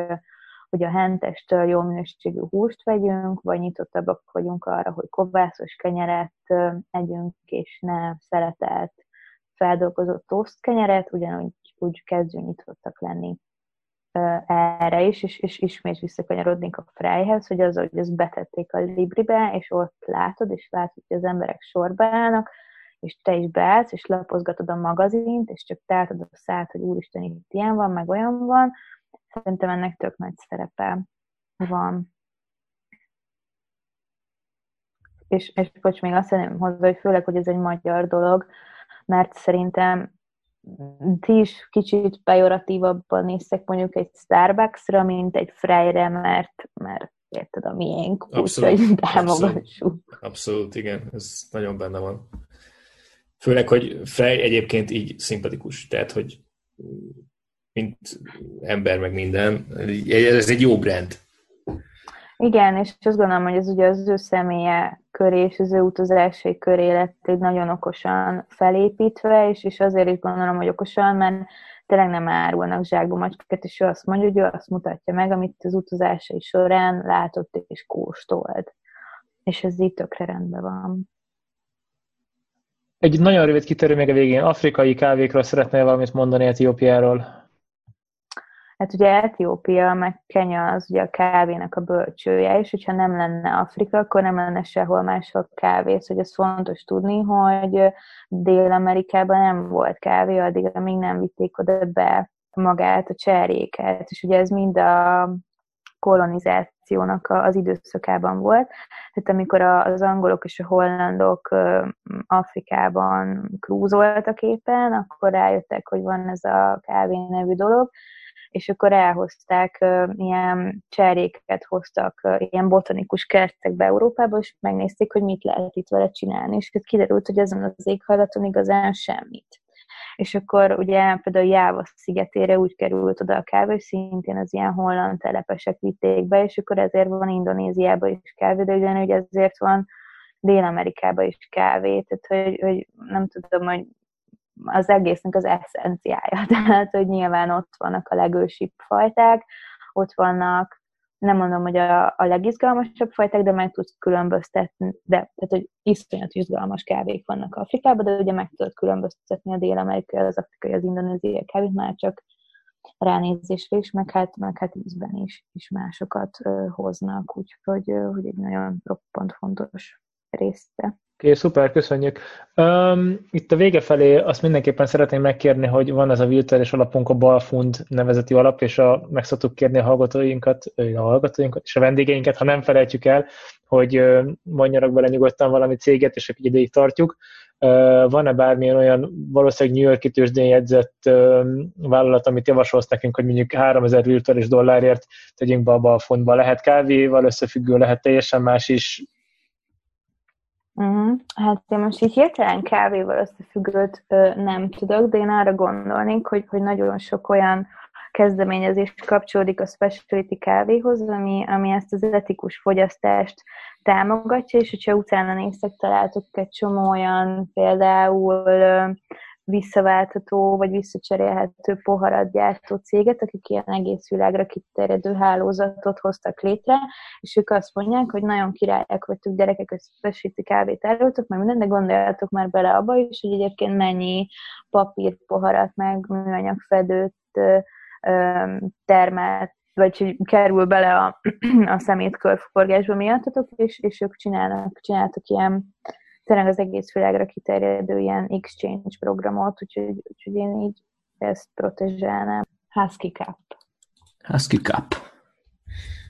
hogy a hentestől jó minőségű húst vegyünk, vagy nyitottabbak vagyunk arra, hogy kovászos kenyeret együnk, és ne szeretelt feldolgozott toszt kenyeret, ugyanúgy úgy kezdjünk nyitottak lenni erre is, és, és ismét visszakanyarodnék a Freyhez, hogy az, hogy ezt betették a Libribe, és ott látod, és látod, hogy az emberek sorba állnak, és te is beállsz, és lapozgatod a magazint, és csak táltad a szát, hogy úristen, itt ilyen van, meg olyan van, szerintem ennek tök nagy szerepe van. És, és bocs, még azt szeretném hozzá, hogy főleg, hogy ez egy magyar dolog, mert szerintem ti is kicsit pejoratívabban néztek mondjuk egy Starbucksra, mint egy Freyre, mert, mert érted a miénk, úgyhogy támogassuk. Abszolút, abszolút, igen, ez nagyon benne van. Főleg, hogy Frey egyébként így szimpatikus, tehát, hogy mint ember, meg minden, ez egy jó brand. Igen, és azt gondolom, hogy ez ugye az ő személye köré és az ő utazásai köré lett egy nagyon okosan felépítve, és, és azért is gondolom, hogy okosan, mert tényleg nem árulnak zsákba macskát, és ő azt mondja, hogy ő azt mutatja meg, amit az utazásai során látott és kóstolt. És ez így tökre rendben van. Egy nagyon rövid kitérő még a végén. Afrikai kávékról szeretnél valamit mondani Etiópiáról? Hát ugye Etiópia meg Kenya az ugye a kávénak a bölcsője, és hogyha nem lenne Afrika, akkor nem lenne sehol máshol kávé. Szóval ez fontos tudni, hogy Dél-Amerikában nem volt kávé, addig, amíg nem vitték oda be magát, a cserjéket, és ugye ez mind a kolonizációnak az időszakában volt. Tehát amikor az angolok és a hollandok Afrikában krúzoltak éppen, akkor rájöttek, hogy van ez a kávé nevű dolog, és akkor elhozták, ilyen cseréket hoztak ilyen botanikus kertekbe Európába, és megnézték, hogy mit lehet itt vele csinálni, és kiderült, hogy ezen az éghajlaton igazán semmit. És akkor ugye például Jáva szigetére úgy került oda a kávé, hogy szintén az ilyen holland telepesek vitték be, és akkor ezért van Indonéziában is kávé, de ugyanúgy ezért van Dél-Amerikában is kávé, tehát hogy, hogy nem tudom, hogy az egésznek az eszenciája. <laughs> Tehát, hogy nyilván ott vannak a legősibb fajták, ott vannak, nem mondom, hogy a, a legizgalmasabb fajták, de meg tudsz különböztetni, de, tehát, hogy iszonyat izgalmas kávék vannak Afrikában, de ugye meg tudod különböztetni a dél-amerikai, az afrikai, az indonéziai kávét, már csak ránézésre is, meg hát, meg hát ízben is, is másokat ö, hoznak, úgyhogy hogy egy nagyon roppant fontos része. Oké, okay, szuper, köszönjük. Um, itt a vége felé azt mindenképpen szeretném megkérni, hogy van ez a virtuális alapunk, a Balfund nevezeti alap, és a, meg szoktuk kérni a hallgatóinkat, a hallgatóinkat és a vendégeinket, ha nem felejtjük el, hogy mondjanak bele nyugodtan valami céget, és akkor ideig tartjuk. Uh, van-e bármilyen olyan valószínűleg New York tőzsdén jegyzett uh, vállalat, amit javasolsz nekünk, hogy mondjuk 3000 virtuális dollárért tegyünk be a Balfundba? Lehet kávéval összefüggő, lehet teljesen más is, Uh-huh. Hát én most így hirtelen kávéval összefüggőt ö, nem tudok, de én arra gondolnék, hogy, hogy nagyon sok olyan kezdeményezés kapcsolódik a specialty kávéhoz, ami, ami ezt az etikus fogyasztást támogatja, és hogyha utána néztek, találtok egy csomó olyan például visszaváltható vagy visszacserélhető poharat gyártó céget, akik ilyen egész világra kiterjedő hálózatot hoztak létre, és ők azt mondják, hogy nagyon királyok vagytok gyerekek, hogy spesíti kávét árultok, mert minden, de gondoljatok már bele abba is, hogy egyébként mennyi papír poharat, meg műanyag fedőt termelt, vagy hogy kerül bele a, <clears throat> a szemét körforgásba miattatok, és, és ők csinálnak, csináltak ilyen tényleg az egész világra kiterjedő ilyen exchange programot, úgyhogy, úgyhogy én így ezt protezsálnám. Husky Cup. Husky Cup.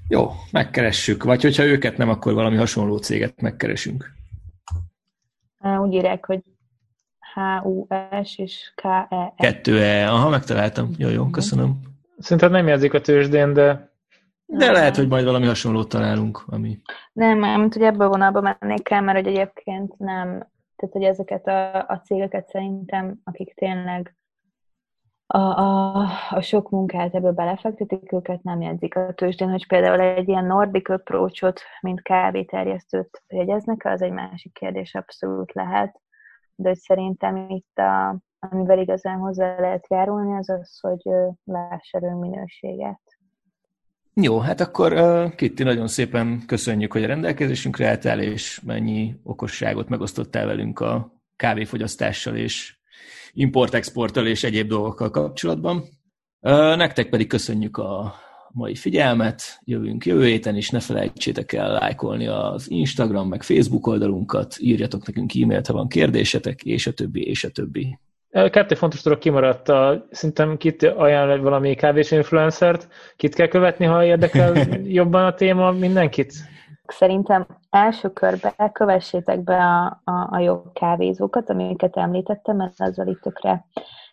Jó, megkeressük. Vagy hogyha őket nem, akkor valami hasonló céget megkeresünk. Úgy írják, hogy H-U-S és K-E-E. Kettő E. Aha, megtaláltam. Jó, jó, köszönöm. Szerintem nem jelzik a tőzsdén, de de lehet, hogy majd valami hasonlót találunk, ami... Nem, mint hogy ebből vonalba mennék el, mert hogy egyébként nem, tehát hogy ezeket a, a cégeket szerintem, akik tényleg a, a, a sok munkát ebből belefektetik, őket nem jegyzik a tőzsdén, hogy például egy ilyen Nordic approachot, mint kávéterjesztőt jegyeznek, az egy másik kérdés, abszolút lehet, de hogy szerintem itt a, amivel igazán hozzá lehet járulni, az az, hogy láss minőséget. Jó, hát akkor uh, Kitti, nagyon szépen köszönjük, hogy a rendelkezésünkre álltál, és mennyi okosságot megosztottál velünk a kávéfogyasztással és import-exporttal és egyéb dolgokkal kapcsolatban. Nektek pedig köszönjük a mai figyelmet, jövünk jövő héten, és ne felejtsétek el lájkolni az Instagram, meg Facebook oldalunkat, írjatok nekünk e-mailt, ha van kérdésetek, és a többi, és a többi. Kettő fontos dolog kimaradt. A, szerintem kit ajánl valami kávés influencert, kit kell követni, ha érdekel <laughs> jobban a téma, mindenkit? Szerintem első körben kövessétek be a, a, a jobb kávézókat, amiket említettem, mert azzal itt tökre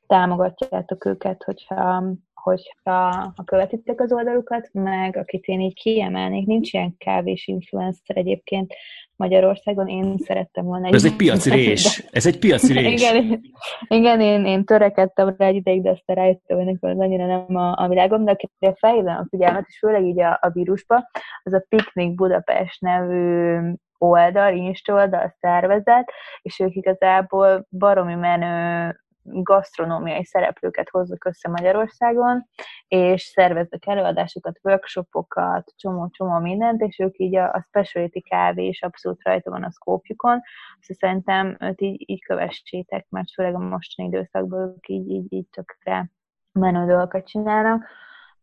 támogatjátok őket, hogyha, hogyha ha követitek az oldalukat, meg akit én így kiemelnék, nincs ilyen kávés influencer egyébként, Magyarországon. Én szerettem volna... Ez egy piaci rés. Ez egy piaci <laughs> rés. igen, igen én, én törekedtem rá egy ideig, de aztán rájöttem, hogy nekem annyira nem a, a világom, de akire felhívnám a figyelmet, és főleg így a, a vírusba, az a Picnic Budapest nevű oldal, Insta oldal, szervezet, és ők igazából baromi menő gasztronómiai szereplőket hozzuk össze Magyarországon, és szerveznek előadásokat, workshopokat, csomó-csomó mindent, és ők így a, a specialty kávé is abszolút rajta van a szkópjukon, szóval szerintem őt így, így kövessétek, mert főleg a mostani időszakban ők így, így, így tökre menő dolgokat csinálnak.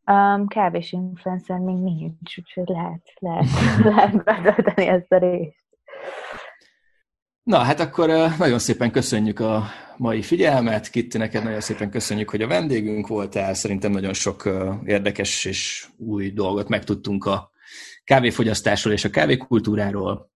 Um, kávés influencer még nincs, úgyhogy lehet, lehet, <laughs> lehet betölteni ezt a részt. Na, hát akkor nagyon szépen köszönjük a mai figyelmet. Kitti, neked nagyon szépen köszönjük, hogy a vendégünk voltál. Szerintem nagyon sok érdekes és új dolgot megtudtunk a kávéfogyasztásról és a kávékultúráról.